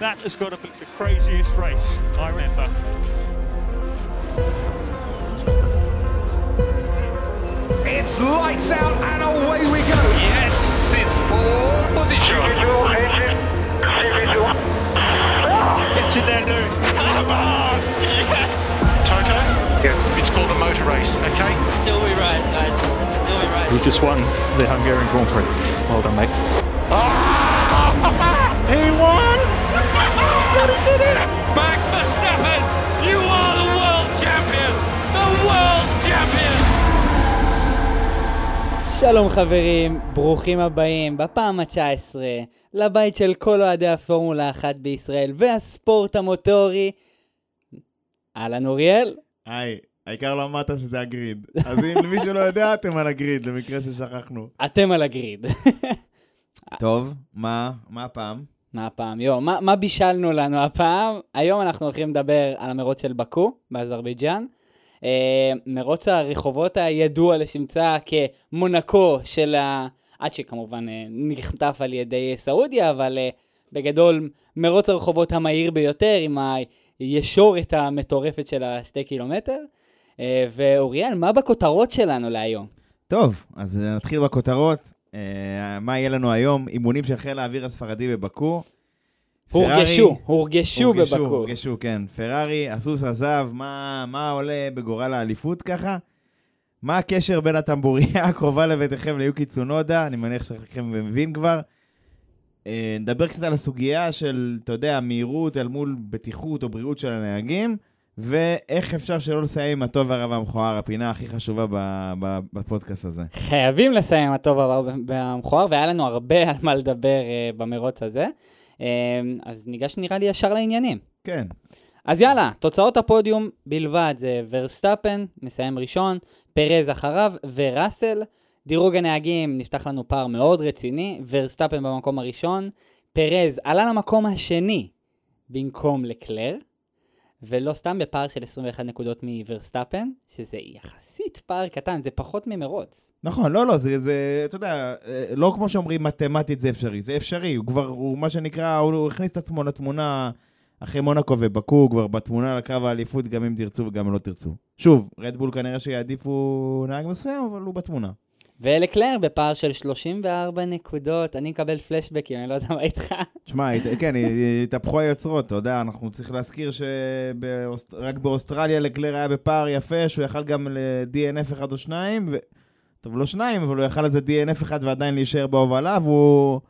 That has got to be the craziest race I remember. It's lights out and away we go. Yes, it's pole position. It's in their news. Come on! Yes! Toto? Yes. It's called a motor race, okay? Still we rise, guys. Still we rise. We just won the Hungarian Grand Prix. Well done, mate. He won! Max Verstappen, you are the world champion. The world champion. שלום חברים, ברוכים הבאים בפעם ה-19 לבית של כל אוהדי הפורמולה 1 בישראל והספורט המוטורי. אהלן אוריאל, היי, העיקר לא אמרת שזה הגריד. אז אם למי שלא יודע, אתם על הגריד, למקרה ששכחנו. אתם על הגריד. טוב, מה, מה הפעם? מה הפעם? יו, מה, מה בישלנו לנו הפעם? היום אנחנו הולכים לדבר על המרוץ של באקו באזרבייג'אן. אה, מרוץ הרחובות הידוע לשמצה כמונקו של ה... עד שכמובן אה, נחטף על ידי סעודיה, אבל אה, בגדול מרוץ הרחובות המהיר ביותר עם הישורת המטורפת של השתי קילומטר. אה, ואוריאל, מה בכותרות שלנו להיום? טוב, אז נתחיל בכותרות. אה, מה יהיה לנו היום? אימונים של חיל האוויר הספרדי בבאקו. הורגשו, הורגשו בבאקו. הורגשו, כן. פרארי, הסוס עזב, מה, מה עולה בגורל האליפות ככה? מה הקשר בין הטמבוריה הקרובה לביתכם ליוקי צונודה? אני מניח שחלקכם מבין כבר. אה, נדבר קצת על הסוגיה של, אתה יודע, מהירות אל מול בטיחות או בריאות של הנהגים, ואיך אפשר שלא לסיים עם הטוב והרע והמכוער, הפינה הכי חשובה בפודקאסט הזה. חייבים לסיים הטוב הרע והמכוער, והיה לנו הרבה על מה לדבר אה, במרוץ הזה. אה, אז ניגש נראה לי ישר לעניינים. כן, אז יאללה, תוצאות הפודיום בלבד זה ורסטאפן, מסיים ראשון, פרז אחריו וראסל. דירוג הנהגים נפתח לנו פער מאוד רציני, ורסטאפן במקום הראשון, פרז עלה למקום השני במקום לקלר, ולא סתם בפער של 21 נקודות מוורסטאפן, שזה יחסית פער קטן, זה פחות ממרוץ. נכון, לא, לא, זה, זה, אתה יודע, אה, לא כמו שאומרים מתמטית זה אפשרי, זה אפשרי, הוא כבר, הוא מה שנקרא, הוא, הכניס את עצמו לתמונה אחרי מונקו ובקו, הוא כבר בתמונה לקרב האליפות, גם אם תרצו וגם אם לא תרצו. שוב, רדבול כנראה שיעדיפו נהג מסוים, אבל הוא בתמונה. ולקלר בפער של 34 נקודות, אני מקבל פלשבקים, אני לא יודע מה איתך. תשמע, כן, התהפכו היוצרות, אתה יודע, אנחנו צריכים להזכיר שרק באוסטרליה לקלר היה בפער יפה, שהוא יכל גם ל-DNF אחד או שניים, ו... טוב, לא שניים, אבל הוא יכל לזה DNF אחד ועדיין להישאר בהובלה, והוא...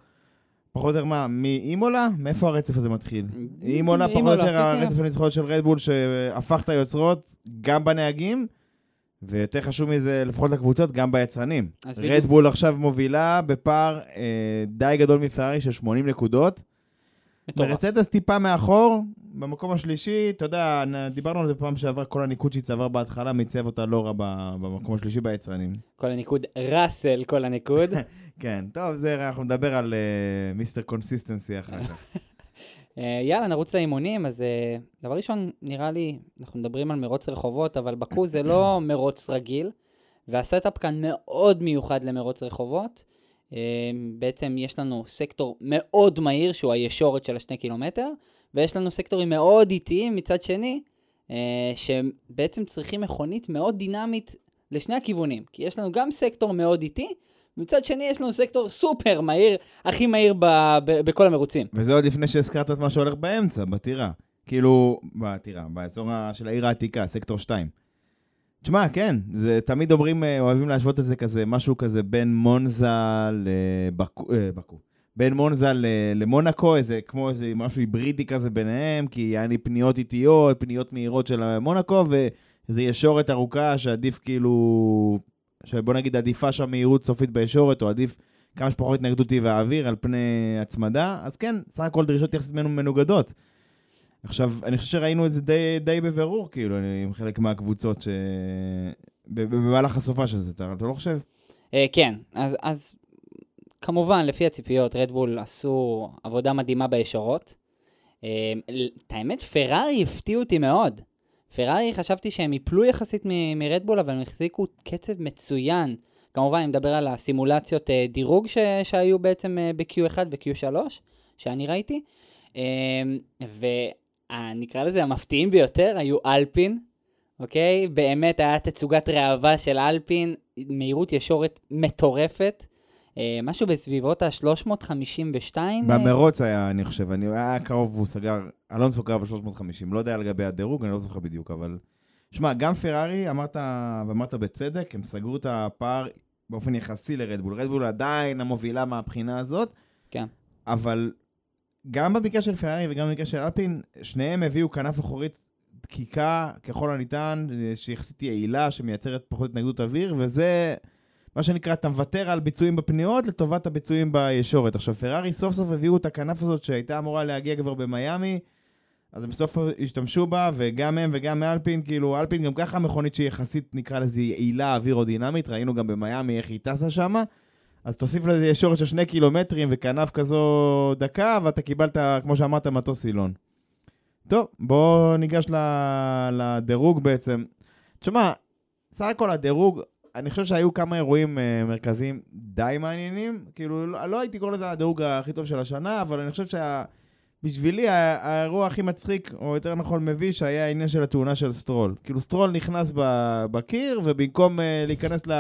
פחות או יותר מה, מאימולה? מאיפה הרצף הזה מתחיל? אימולה, פחות או יותר כן, הרצף הניצחונות של רדבול, שהפך את היוצרות גם בנהגים, ויותר חשוב מזה, לפחות לקבוצות, גם ביצרנים. רדבול עכשיו מובילה בפער אה, די גדול מפרארי של 80 נקודות. מרצדס טיפה מאחור, במקום השלישי, אתה יודע, דיברנו על זה פעם שעבר, כל הניקוד שהיא צבר בהתחלה, מייצב אותה לא רע במקום השלישי ביצרנים. כל הניקוד, ראסל כל הניקוד. כן, טוב, זה, אנחנו נדבר על אה, Mr. Consistency אחר כך. אה, יאללה, נרוץ לאימונים, אז אה, דבר ראשון, נראה לי, אנחנו מדברים על מרוץ רחובות, אבל באקו זה לא מרוץ רגיל, וה setup כאן מאוד מיוחד למרוץ רחובות. אה, בעצם יש לנו סקטור מאוד מהיר, שהוא הישורת של השני קילומטר, ויש לנו סקטורים מאוד איטיים מצד שני, שבעצם צריכים מכונית מאוד דינמית לשני הכיוונים, כי יש לנו גם סקטור מאוד איטי, מצד שני יש לנו סקטור סופר מהיר, הכי מהיר ב- ב- בכל המרוצים. וזה עוד לפני שהזכרת את מה שהולך באמצע, בטירה. כאילו, בטירה, באזור של העיר העתיקה, סקטור 2. תשמע, כן, זה תמיד אומרים, אה, אוהבים להשוות את זה כזה, משהו כזה בין מונזה לבקו, אה. בין מונזה למונקו, איזה, כמו איזה משהו היברידי כזה ביניהם, כי היה לי פניות איטיות, פניות מהירות של מונקו, ואיזה ישורת ארוכה שעדיף כאילו, שבוא נגיד עדיפה שם מהירות סופית בישורת, או עדיף כמה שפחות התנגדות טבעי האוויר על פני הצמדה, אז כן, סך הכל דרישות יחסית ממנו מנוגדות. עכשיו, אני חושב שראינו את זה די, די בבירור, כאילו, עם חלק מהקבוצות ש... במהלך הסופה של זה, אתה לא חושב? אה, כן, אז, אז כמובן, לפי הציפיות, רדבול עשו עבודה מדהימה בישורות. אה, את האמת, פרארי הפתיעו אותי מאוד. פרארי, חשבתי שהם יפלו יחסית מ- מרדבול, אבל הם החזיקו קצב מצוין. כמובן, אני מדבר על הסימולציות אה, דירוג ש- שהיו בעצם אה, ב-Q1 ו-Q3, שאני ראיתי. אמ, ונקרא לזה המפתיעים ביותר היו אלפין, אוקיי? באמת היה תצוגת ראווה של אלפין, מהירות ישורת מטורפת. אה, משהו בסביבות ה-352. במרוץ היה, אני חושב, אני היה קרוב והוא סגר, אלונסו קרב ב-350, לא יודע לגבי הדירוג, אני לא זוכר בדיוק, אבל... שמע, גם פרארי, אמרת, ואמרת בצדק, הם סגרו את הפער באופן יחסי לרדבול. רדבול עדיין המובילה מהבחינה הזאת, כן. אבל גם במקרה של פרארי וגם במקרה של אלפין, שניהם הביאו כנף אחורית דקיקה ככל הניתן, שיחסית יעילה, שמייצרת פחות התנגדות אוויר, וזה מה שנקרא, אתה מוותר על ביצועים בפניות לטובת הביצועים בישורת. עכשיו, פרארי סוף סוף הביאו את הכנף הזאת שהייתה אמורה להגיע כבר במיאמי, אז הם בסוף השתמשו בה, וגם הם וגם אלפין, כאילו, אלפין גם ככה מכונית שהיא יחסית, נקרא לזה, יעילה אווירודינמית, ראינו גם במיאמי איך היא טסה שמה. אז תוסיף לזה ישורת של שני קילומטרים וכנף כזו דקה, ואתה קיבלת, כמו שאמרת, מטוס סילון. טוב, בואו ניגש לדירוג בעצם. תשמע, סך הכל הדירוג, אני חושב שהיו כמה אירועים אה, מרכזיים די מעניינים. כאילו, לא, לא הייתי קורא לזה הדירוג הכי טוב של השנה, אבל אני חושב שבשבילי האירוע הכי מצחיק, או יותר נכון מביש, היה העניין של התאונה של סטרול. כאילו, סטרול נכנס בקיר, ובמקום אה, להיכנס ל...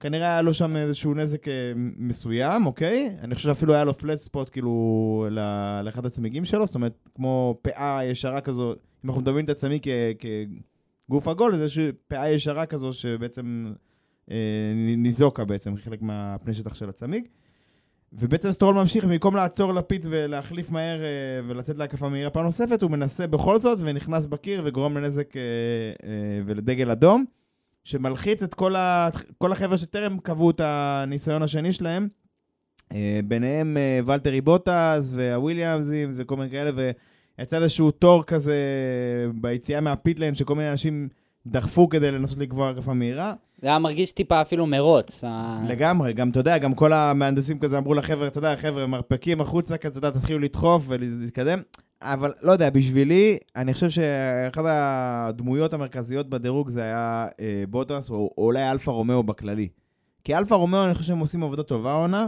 כנראה היה לו שם איזשהו נזק אה, מסוים, אוקיי? אני חושב שאפילו היה לו flat spot, כאילו, לאחד הצמיגים שלו, זאת אומרת, כמו פאה ישרה כזו, אם אנחנו מדברים את הצמיג כ... גוף עגול זה איזושהי פאה ישרה כזו שבעצם אה, ניזוקה בעצם, חלק מהפני של הצמיג. ובעצם סטרול ממשיך, במקום לעצור ל pit ולהחליף מהר אה, ולצאת להקפה מהירה פעם נוספת, הוא מנסה בכל זאת ונכנס בקיר וגורם לנזק אה, אה, ולדגל אדום, שמלחיץ את כל, ה, כל החבר'ה שטרם קבעו את הניסיון השני שלהם, ביניהם ולטרי בוטאס והוויליאמסים וכל מיני כאלה. יצא איזשהו תור כזה ביציאה מה pit lane, שכל מיני אנשים דחפו כדי לנסות לקבוע הקפה מהירה. זה היה מרגיש טיפה אפילו מרוץ. לגמרי, גם, אתה יודע, גם כל המהנדסים כזה אמרו לחבר'ה, אתה יודע, חבר'ה, מרפקים החוצה כזה, אתה יודע, תתחילו לדחוף ולהתקדם. אבל לא יודע, בשבילי, אני חושב שאחת הדמויות המרכזיות בדירוג זה היה אה, בוטאס, או, או אולי אלפה רומאו בכללי. כי אלפה רומאו, אני חושב שהם עושים עבודה טובה העונה,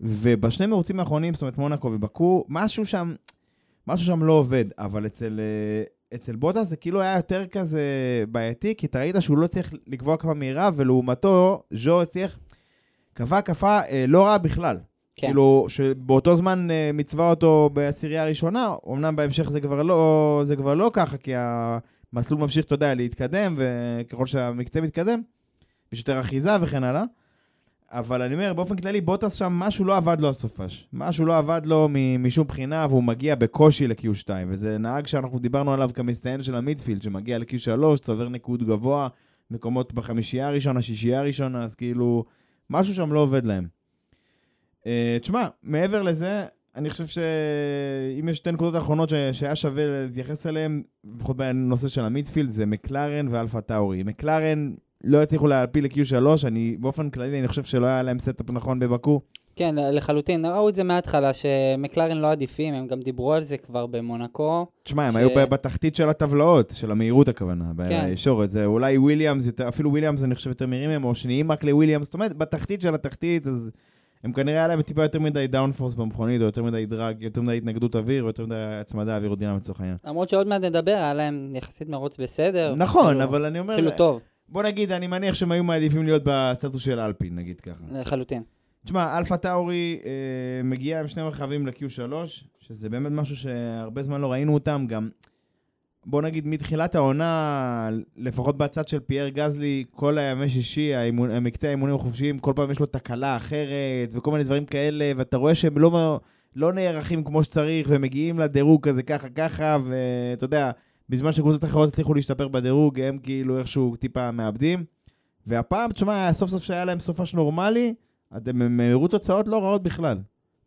ובשני מרוצים האחרונים, זאת אומרת מונקו ובאקו, משהו שם, משהו שם לא עובד, אבל אצל, אה, אצל בוטאס זה כאילו היה יותר כזה בעייתי, כי אתה ראית שהוא לא צריך לקבוע הקפה מהירה, ולעומתו, ז'ו הצליח, קבע הקפה אה, לא רע בכלל. כן. כאילו, שבאותו זמן אה, מצווה אותו בעשירייה הראשונה, אמנם בהמשך זה כבר לא, זה כבר לא ככה, כי המסלול ממשיך, אתה יודע, להתקדם, וככל שהמקצה מתקדם, יש יותר אחיזה וכן הלאה. אבל אני אומר, באופן כללי, בוטס שם, משהו לא עבד לו הסופש. משהו לא עבד לו משום בחינה, והוא מגיע בקושי ל-Q2. וזה נהג שאנחנו דיברנו עליו כמצטיין של המידפילד, שמגיע ל-Q3, צובר ניקוד גבוה, מקומות בחמישייה הראשונה, שישייה הראשונה, אז כאילו, משהו שם לא עובד להם. Uh, תשמע, מעבר לזה, אני חושב שאם יש שתי נקודות אחרונות ש... שהיה שווה להתייחס אליהן, לפחות בנושא של ה midfield, זה מקלרן ואלפה טאורי. מקלרן לא הצליחו להפיל ל-Q3, אני באופן כללי, אני חושב שלא היה להם setup נכון בבקו. כן, לחלוטין. ראו את זה מההתחלה, שמקלרן לא עדיפים, הם גם דיברו על זה כבר במונקו. תשמע, הם ש... היו בתחתית של הטבלאות, של המהירות הכוונה, כן. בישורת. זה אולי וויליאמס, אפילו וויליאמס אני חושב יותר מהירים הם, או שניים רק לוויליאמס, זאת אומרת, בתחתית של התחתית, אז הם כנראה היה להם טיפה יותר מדי downforce במכונית, או יותר מדי drag, יותר מדי התנגדות אוויר, או יותר מדי הצמדה אווירודינמית לצורך העניין. למרות שעוד מעט נדבר, היה להם יחסית מרוץ בסדר. נכון, כאילו, אבל אני אומר... אפילו טוב. בוא נגיד, אני מניח שהם היו מעדיפים להיות בסטטוס של אלפין, נגיד ככה. לחלוטין. תשמע, אלפה טאורי אה, מגיע עם שני רכבים ל-Q3, שזה באמת משהו שהרבה זמן לא ראינו אותם, גם... בוא נגיד, מתחילת העונה, לפחות בצד של פייר גאסלי, כל הימי שישי, האימון, המקצה האימונים החופשיים, כל פעם יש לו תקלה אחרת, וכל מיני דברים כאלה, ואתה רואה שהם לא, לא נערכים כמו שצריך, ומגיעים לדירוג כזה ככה ככה, ואתה יודע, בזמן שקבוצות אחרות הצליחו להשתפר בדירוג, הם כאילו איכשהו טיפה מאבדים. והפעם, תשמע, סוף סוף שהיה להם סופש נורמלי, הם הראו תוצאות לא רעות בכלל.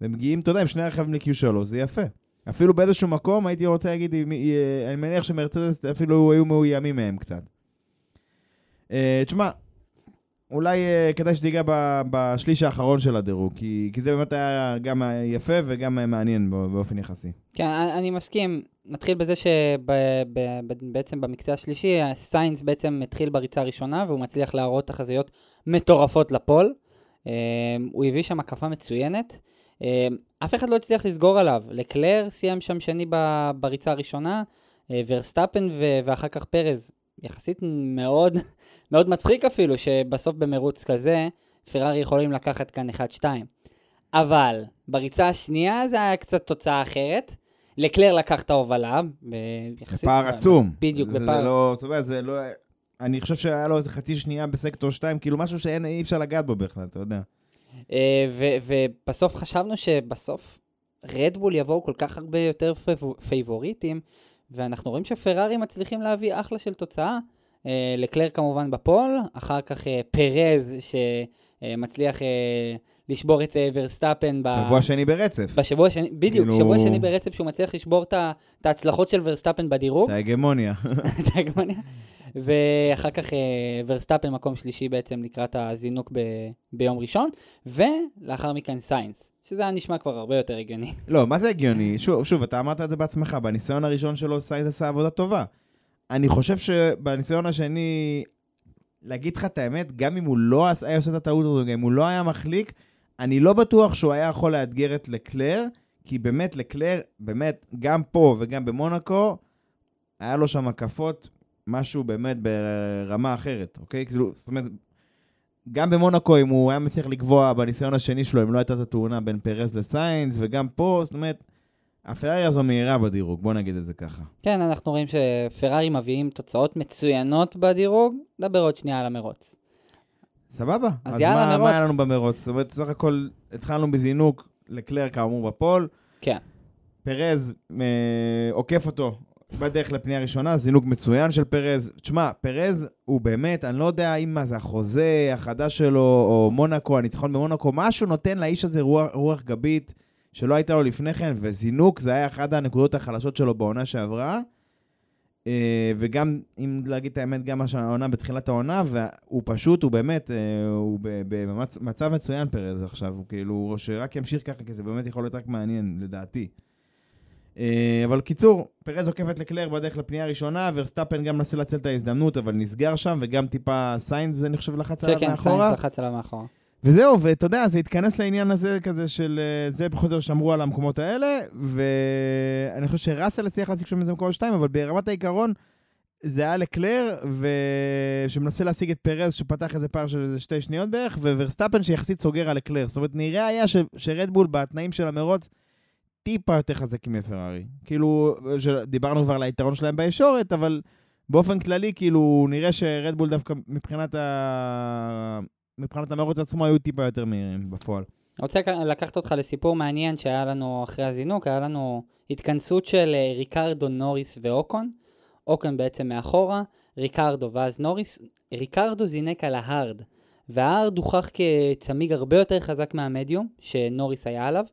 והם מגיעים, אתה יודע, עם שני רכבים ל-Q3, זה יפה. אפילו באיזשהו מקום, הייתי רוצה להגיד, אני מניח שמרצדס אפילו היו מאוימים מהם קצת. אה, תשמע, אולי uh, כדאי שתיגע בשליש האחרון של הדירוג, כי, כי זה באמת היה גם יפה וגם מעניין באופן יחסי. כן, אני מסכים. נתחיל בזה שבעצם במקצה השלישי, סיינס בעצם התחיל בריצה הראשונה, והוא מצליח להראות תחזיות מטורפות ל pole. Uh, הוא הביא שם הקפה מצוינת. אה, אף אחד לא הצליח לסגור עליו. לקלר סיים שם שני ב- בריצה הראשונה, אה, ורסטאפן ואחר כך פרז. יחסית מאוד, מאוד מצחיק אפילו, שבסוף במרוץ כזה, פרארי יכולים לקחת כאן 1-2. אבל בריצה השנייה זה היה קצת תוצאה אחרת. לקלר לקח את ההובלה. בפער עצום. בדיוק, בפער. זה לא, זאת אומרת, זה לא... אני חושב שהיה לו איזה חצי שנייה בסקטור 2, כאילו משהו שאין, אי אפשר לגעת בו בכלל, אתה יודע. אה, ובסוף חשבנו שבסוף רדבול יבואו כל כך הרבה יותר פייבו- פייבוריטים, ואנחנו רואים שפרארי מצליחים להביא אחלה של תוצאה. אה, לקלר כמובן ב pole, אחר כך אה, פרז שמצליח אה, לשבור את ורסטאפן ב... שבוע שני ברצף. בשבוע השני, בדיוק, כאילו- שבוע שני ברצף שהוא מצליח לשבור את ההצלחות של ורסטאפן בדירוג. את ההגמוניה. את ההגמוניה. ואחר כך ורסטאפן מקום שלישי בעצם לקראת הזינוק ב, ביום ראשון, ולאחר מכן סיינס, שזה היה נשמע כבר הרבה יותר הגיוני. לא, מה זה הגיוני? שוב, שוב, אתה אמרת את זה בעצמך, בניסיון הראשון שלו סייז עשה עבודה טובה. אני חושב שבניסיון השני, להגיד לך את האמת, גם אם הוא לא היה עושה את הטעות הזו, גם אם הוא לא היה מחליק, אני לא בטוח שהוא היה יכול לאתגר את לקלר, כי באמת לקלר, באמת, גם פה וגם במונקו, היה לו שם הקפות, משהו באמת ברמה אחרת, אוקיי? כאילו, זאת אומרת, גם במונקו, אם הוא היה מצליח לקבוע בניסיון השני שלו, אם לא הייתה את התאונה בין פרז לסיינס, וגם פה, זאת אומרת, הפרארי הזו מהירה בדירוג, בוא נגיד את זה ככה. כן, אנחנו רואים שפרארי מביאים תוצאות מצוינות בדירוג, נדבר עוד שנייה על המרוץ. סבבה. אז אז יאללה, מה, מרוץ. מה היה לנו במרוץ? זאת אומרת, סך הכל התחלנו בזינוק, לקלר כאמור בפול, כן. פרז אה, עוקף אותו בדרך לפנייה ראשונה, זינוק מצוין של פרז. תשמע, פרז הוא באמת, אני לא יודע אם זה החוזה החדש שלו, או מונקו, הניצחון במונקו, משהו נותן לאיש הזה רוח, רוח גבית שלא הייתה לו לפני כן, וזינוק זה היה אחת הנקודות החלשות שלו בעונה שעברה. אה, וגם, אם להגיד את האמת, גם מה שהעונה בתחילת העונה, והוא פשוט, הוא באמת, אה, הוא במצב מצוין פרז עכשיו, הוא כאילו, שרק ימשיך ככה, כי זה באמת יכול להיות רק מעניין, לדעתי. אה, אבל קיצור, פרז עוקף את לקלר בדרך לפנייה הראשונה, ורסטאפן גם מנסה לנצל את ההזדמנות, אבל נסגר שם, וגם טיפה סיינס, אני חושב, לחץ כן, עליו כן, מאחורה. סיינס לחץ עליו מאחורה. וזהו, ואתה יודע, זה התכנס לעניין הזה כזה של... אה, זה פחות או יותר שמרו על המקומות האלה, ואני חושב שראסל הצליח להשיג שם איזה מקום שתיים, אבל ברמת העיקרון, זה היה לקלר, ו... שמנסה להשיג את פרז, שפתח איזה פער של איזה שתי שניות בערך, וורסטאפן שיחסית סוגר על לקלר. זאת אומרת, נראה היה ש... שרדבול בתנאים של המרוץ, טיפה יותר חזקים מפרארי. כאילו. דיברנו כבר על היתרון שלהם בישורת, אבל באופן כללי, כאילו, נראה שרדבול דווקא מבחינת ה... מבחינת המרוץ עצמו היו טיפה יותר מהירים בפועל. אני רוצה לקחת אותך לסיפור מעניין שהיה לנו אחרי הזינוק, היה לנו התכנסות של אה, ריקרדו, נוריס ואוקון. אוקון בעצם מאחורה, ריקרדו ואז נוריס. ריקרדו זינק על ההארד, וההארד הוכח כצמיג הרבה יותר חזק מהמדיום שנוריס היה עליו,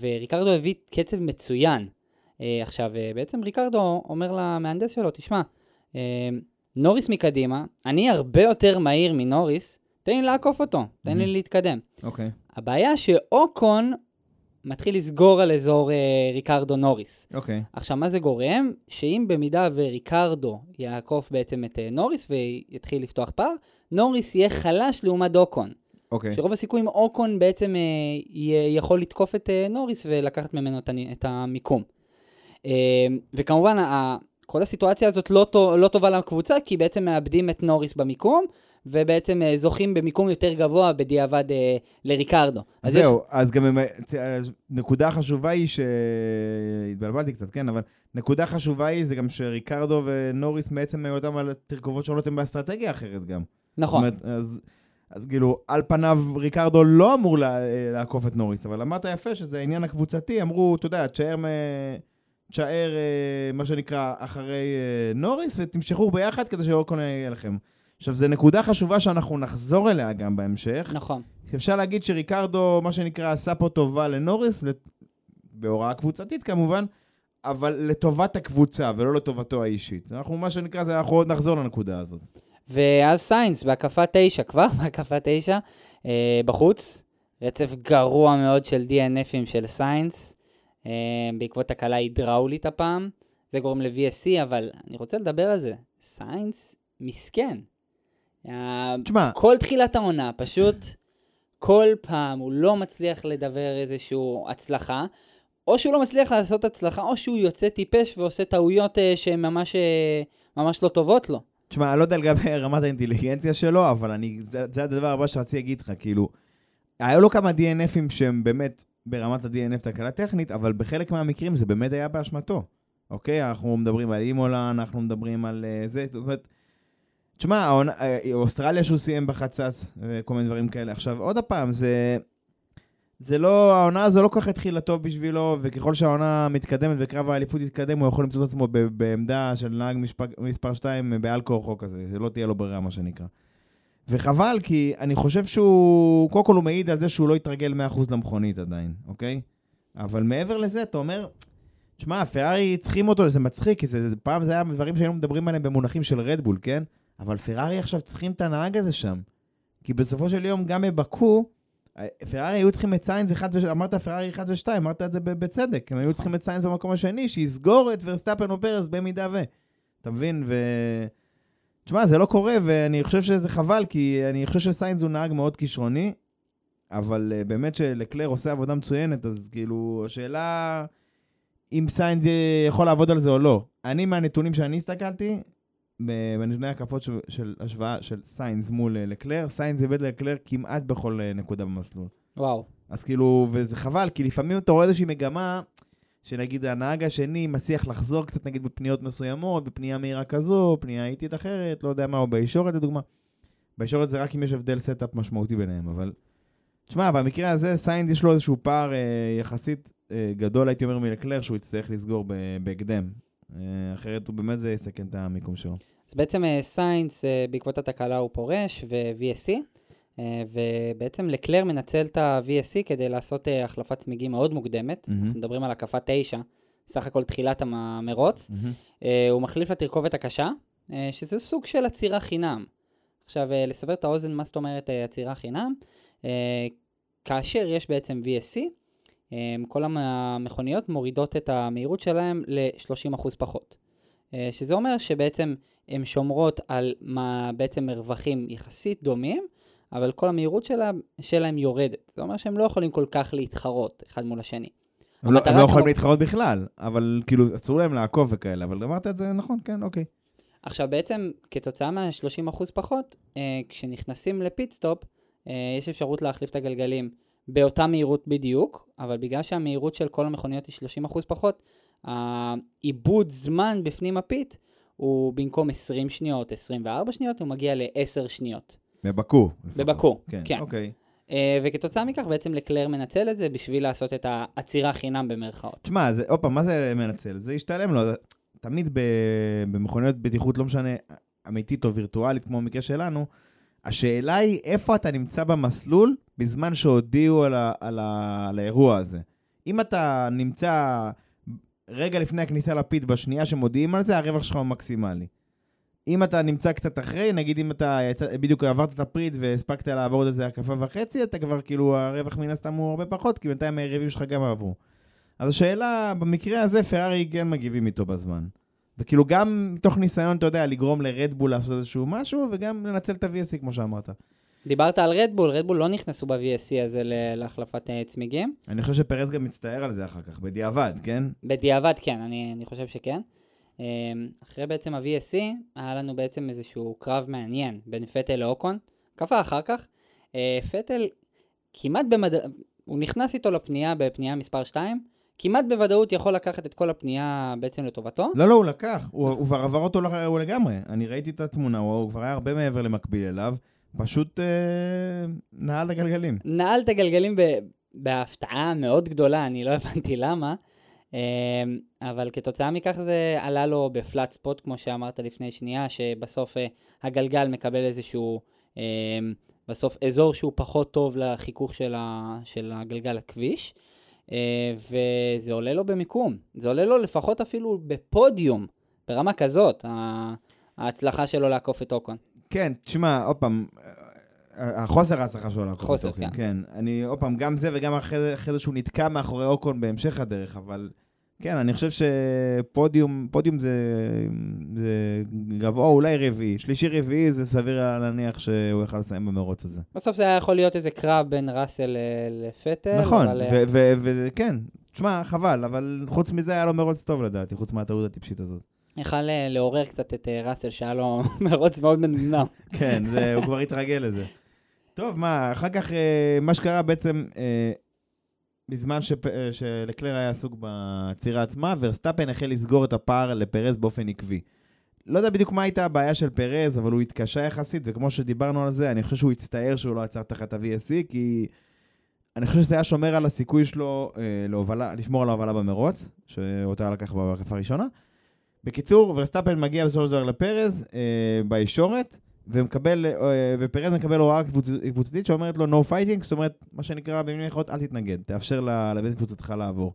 וריקרדו הביא קצב מצוין. אה, עכשיו, אה, בעצם ריקרדו אומר למהנדס שלו, תשמע, אה, נוריס מקדימה, אני הרבה יותר מהיר מנוריס, תן לי לעקוף אותו, תן לי. להתקדם. אוקיי. הבעיה שאוקון מתחיל לסגור על אזור אה, ריקרדו נוריס. אוקיי. עכשיו, מה זה גורם? שאם במידה וריקרדו יעקוף בעצם את אה, נוריס ויתחיל לפתוח פער, נוריס יהיה חלש לעומת אוקון. אוקיי. שרוב הסיכויים אוקון בעצם אה, יכול לתקוף את אה, נוריס ולקחת ממנו את, את המיקום. אה, וכמובן, ה, כל הסיטואציה הזאת לא, לא טובה לקבוצה, כי בעצם מאבדים את נוריס במיקום, ובעצם אה, זוכים במיקום יותר גבוה בדיעבד אה, לריקרדו. אז יש- זהו, אז גם צ- נקודה חשובה היא ש... התבלבלתי קצת, כן, אבל נקודה חשובה היא זה גם שריקרדו ונוריס בעצם היותם על תרכובות שונות הם באסטרטגיה אחרת גם. נכון. אומרת, אז, אז כאילו, על פניו ריקרדו לא אמור לה, לעקוף את נוריס, אבל אמרת יפה שזה העניין הקבוצתי, אמרו, אתה יודע, תשאר. תשאר אה, מה שנקרא אחרי אה, נוריס ותמשכו ביחד כדי שאוקון יהיה לכם. עכשיו, זו נקודה חשובה שאנחנו נחזור אליה גם בהמשך. נכון. אפשר להגיד שריקרדו, מה שנקרא, עשה פה טובה לנוריס. בהוראה קבוצתית כמובן, אבל לטובת הקבוצה ולא לטובתו האישית. אנחנו, מה שנקרא, זה, אנחנו עוד נחזור לנקודה הזאת. ואז סיינס בהקפה 9, כבר בהקפה 9, אה, בחוץ, רצף גרוע מאוד של DNF ים של סיינס, אה, בעקבות תקלה הידראולית הפעם, זה גורם ל-VSC, אבל אני רוצה לדבר על זה, סיינס מסכן. תשמע, כל תחילת העונה, פשוט כל פעם הוא לא מצליח לצבור איזושהי הצלחה, או שהוא לא מצליח לעשות הצלחה, או שהוא יוצא טיפש ועושה טעויות אה, שהן ממש, אה, ממש לא טובות לו. תשמע, אני לא יודע לגבי רמת האינטליגנציה שלו, אבל אני, זה, זה הדבר הבא שרציתי להגיד לך, כאילו, היו לו כמה DNFים שהם באמת ברמת ה-DNF תקלה טכנית, אבל בחלק מהמקרים זה באמת היה באשמתו, אוקיי? אנחנו מדברים על אימולה, אנחנו מדברים על uh, זה, זאת אומרת, תשמע, אה, אוסטרליה שהוא סיים בחצץ, וכל מיני דברים כאלה. עכשיו, עוד פעם, זה... זה לא, העונה הזו לא כל כך התחילה טוב בשבילו, וככל שהעונה מתקדמת וקרב האליפות יתקדם, הוא יכול למצוא את עצמו ב- בעמדה של נהג משפ... מספר 2 בעל כורחו כזה, שלא תהיה לו ברירה, מה שנקרא. וחבל, כי אני חושב שהוא, קודם כל הוא מעיד על זה שהוא לא התרגל 100% למכונית עדיין, אוקיי? אבל מעבר לזה, אתה אומר, תשמע, פרארי צריכים אותו, זה מצחיק, כי זה, פעם זה היה דברים שהיינו מדברים עליהם במונחים של רדבול, כן? אבל פרארי עכשיו צריכים את הנהג הזה שם. כי בסופו של יום, גם בבקו, פרארי היו צריכים את סיינס 1 ו... אמרת פרארי 1 ו-2, אמרת את זה בצדק. הם היו צריכים את סיינס במקום השני, שיסגור את ורסטאפן או פרז במידה ו... אתה מבין? ו... תשמע, זה לא קורה, ואני חושב שזה חבל, כי אני חושב שסיינס הוא נהג מאוד כישרוני, אבל uh, באמת שלקלר עושה עבודה מצוינת, אז כאילו, השאלה אם סיינס יכול לעבוד על זה או לא. אני, מהנתונים שאני הסתכלתי, בנתוני הקפות של, של השוואה של סיינס מול אה, לקלר, סיינס הביא לקלר כמעט בכל אה, נקודה במסלול. וואו. אז כאילו, וזה חבל, כי לפעמים אתה רואה איזושהי מגמה, שנגיד הנהג השני מצליח לחזור קצת נגיד בפניות מסוימות, בפנייה מהירה כזו, פנייה איטית אחרת, לא יודע מה, או בישורת לדוגמה. בישורת זה רק אם יש הבדל setup משמעותי ביניהם, אבל... תשמע, במקרה הזה סיינס יש לו איזשהו פער אה, יחסית אה, גדול, הייתי אומר, מלקלר, שהוא יצטרך לסגור בהקדם. אה, אחרת הוא באמת זה יסכן את המיקום שלו. אז בעצם אה, סיינס, אה, בעקבות התקלה הוא פורש, ו-VSC, אה, ובעצם לקלר מנצל את ה-VSC כדי לעשות אה, החלפת צמיגים מאוד מוקדמת. מהמם. אנחנו מדברים על הקפה 9, סך הכל תחילת המרוץ. אה, הוא מחליף לתרכובת הקשה, אה, שזה סוג של עצירה חינם. עכשיו, אה, לסבר את האוזן, מה זאת אומרת אה, עצירה חינם? אה, כאשר יש בעצם VSC, אה, כל המ- המכוניות מורידות את המהירות שלהם ל-30% פחות. אה, שזה אומר שבעצם הן שומרות על מה בעצם מרווחים יחסית דומים, אבל כל המהירות שלה, שלהם יורדת. זה אומר שהם לא יכולים כל כך להתחרות אחד מול השני. הם לא, הם לא יכולים להתחרות בכלל, אבל כאילו, אסור להם לעקוף וכאלה, אבל אמרת את זה נכון, כן, אוקיי. עכשיו בעצם כתוצאה מה-30% פחות, אה, כשנכנסים ל pit stop, אה, יש אפשרות להחליף את הגלגלים באותה מהירות בדיוק, אבל בגלל שהמהירות של כל המכוניות היא 30% פחות, האיבוד זמן בפנים ה pit הוא במקום 20 שניות, 24 שניות, הוא מגיע ל-10 שניות. בבקו. בבקו, כן. כן. אוקיי. אה, וכתוצאה מכך בעצם לקלר מנצל את זה בשביל לעשות את העצירה חינם במרכאות. תשמע, זה, עוד פעם, מה זה מנצל? זה ישתלם לו. תמיד ב, במכוניות בטיחות, לא משנה, אמיתית או וירטואלית, כמו במקרה שלנו, השאלה היא איפה אתה נמצא במסלול בזמן שהודיעו על, ה, על, ה, על האירוע הזה. אם אתה נמצא רגע לפני הכניסה לפיד, בשנייה שמודיעים על זה, הרווח שלך הוא מקסימלי. אם אתה נמצא קצת אחרי, נגיד אם אתה יצא, בדיוק עברת את הפריד והספקת לעבור עוד איזה הקפה וחצי, אתה כבר כאילו, הרווח מן הסתם הוא הרבה פחות, כי בינתיים היריבים שלך גם עברו. אז השאלה, במקרה הזה, פרארי כן מגיבים איתו בזמן. וכאילו גם מתוך ניסיון, אתה יודע, לגרום לרדבול לעשות איזשהו משהו, וגם לנצל את ה-VSC, כמו שאמרת. דיברת על רדבול, רדבול לא נכנסו ב-VSC הזה להחלפת אה, צמיגים. אני חושב שפרס גם מצטער על זה אחר כך, בדיעבד, כן? בדיעבד כן, אני, אני חושב שכן. אמ, אחרי בעצם ה-VSC, היה לנו בעצם איזשהו קרב מעניין בין פטל לאוקון. קפה אחר כך. אה, פטל כמעט במד... הוא נכנס איתו לפנייה בפנייה מספר 2, כמעט בוודאות יכול לקחת את כל הפנייה בעצם לטובתו. לא, לא, הוא לקח, הוא, כבר עבר אותו לגמרי. אני ראיתי את התמונה, הוא כבר היה הרבה מעבר למקביל אליו, פשוט אה, נעל את הגלגלים. נעל את הגלגלים ב... בהפתעה מאוד גדולה, אני לא הבנתי למה. אמ, אבל כתוצאה מכך זה עלה לו בפלאט ספוט, כמו שאמרת לפני שנייה, שבסוף אה, הגלגל מקבל איזשהו, אמ, בסוף אזור שהוא פחות טוב לחיכוך של, ה... של הגלגל הכביש, אה, וזה עולה לו במיקום. זה עולה לו לפחות אפילו בפודיום, ברמה כזאת, ההצלחה שלו לעקוף את אוקון. כן, תשמע, עוד פעם, החוסר ההצלחה שלו לעקוף חוסר, את אוקון, כן. כן. אני, עוד פעם, גם זה וגם אחרי זה- אחרי זה שהוא נתקע מאחורי אוקון בהמשך הדרך, אבל כן, אני חושב שפודיום פודיום זה, זה גבוה, אולי רביעי. שלישי-רביעי זה סביר להניח שהוא יכל לסיים במרוץ הזה. בסוף זה היה יכול להיות איזה קרב בין ראסל לפטל. נכון, אבל, אה, וכן, תשמע, חבל, אבל חוץ מזה היה לו מרוץ טוב לדעתי, חוץ מהטעות הטיפשית הזאת. יכל אה, לעורר קצת את אה, ראסל, שהיה לו מרוץ מאוד מנומנם. כן, זה, הוא כבר התרגל לזה. טוב, מה, אחר כך, אה, מה שקרה בעצם, בזמן שלקלר היה עסוק בצירה עצמה, ורסטאפן החל לסגור את הפער לפרז באופן עקבי. לא יודע בדיוק מה הייתה הבעיה של פרז, אבל הוא התקשה יחסית, וכמו שדיברנו על זה, אני חושב שהוא הצטער שהוא לא עצר תחת ה-VSC, כי אני חושב שזה היה שומר על הסיכוי שלו אה, להובלה, לשמור על ההובלה במרוץ, שאותה לקח בהקפה הראשונה. בקיצור, ורסטאפן מגיע בסופו של דבר לפרז אה, בישורת, ומקבל, אה, ופרז מקבל הוראה קבוצ, קבוצתית שאומרת לו no fighting, זאת אומרת, מה שנקרא במילים אחרות, אל תתנגד, תאפשר ל- לבן קבוצתך לעבור.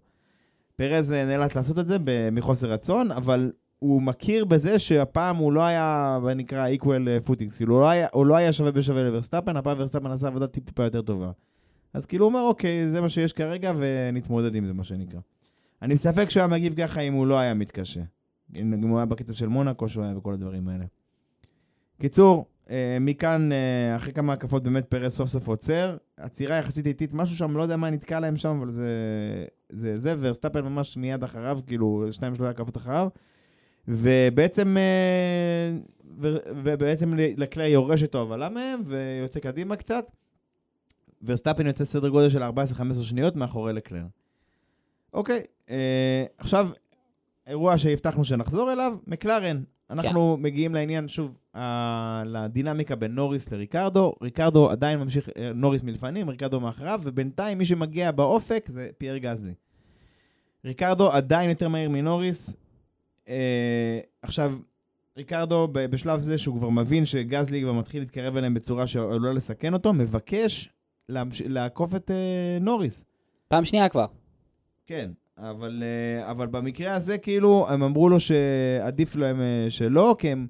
פרז אה, נאלץ לעשות את זה מחוסר רצון, אבל הוא מכיר בזה שהפעם הוא לא היה, מה נקרא, equal footing, כאילו הוא לא היה, הוא לא היה שווה בשווה לוורסטאפן, הפעם ורסטאפן עשה עבודה טיפ-טיפה יותר טובה. אז כאילו הוא אומר, אוקיי, זה מה שיש כרגע, ונתמודד עם זה, מה שנקרא. אני בספק שהוא היה מגיב ככה אם הוא לא היה מתקשה. אם הוא היה בקצב של מונאקו, שהוא היה וכל הדברים האלה. קיצור, אה, מכאן, אה, אחרי כמה הקפות, באמת פרז סוף סוף עוצר. עצירה יחסית איטית, משהו שם, לא יודע מה נתקע להם שם, אבל זה זה, זה ורסטאפן ממש מיד אחריו, כאילו, שתיים שלושה הקפות אחריו. ובעצם, אה, ו- ובעצם לקלר יורש את ההובלה מהם, ויוצא קדימה קצת. ורסטאפן יוצא סדר גודל של 14-15 שניות מאחורי לקלר. אוקיי, עכשיו, אירוע שהבטחנו שנחזור אליו, מקלרן. אנחנו כן. מגיעים לעניין, שוב, ה- לדינמיקה בין נוריס לריקרדו. ריקרדו עדיין ממשיך, אה, נוריס מלפנים, ריקרדו מאחריו, ובינתיים מי שמגיע באופק זה פייר גזלי. ריקרדו עדיין יותר מהיר מנוריס. אה, עכשיו, ריקרדו בשלב זה שהוא כבר מבין שגזלי כבר מתחיל להתקרב אליהם בצורה שעלולה לסכן אותו, מבקש. לעקוף את אה, נוריס. פעם שנייה כבר. כן, אבל, אה, אבל במקרה הזה, כאילו, הם אמרו לו שעדיף להם אה, שלא, כי הם,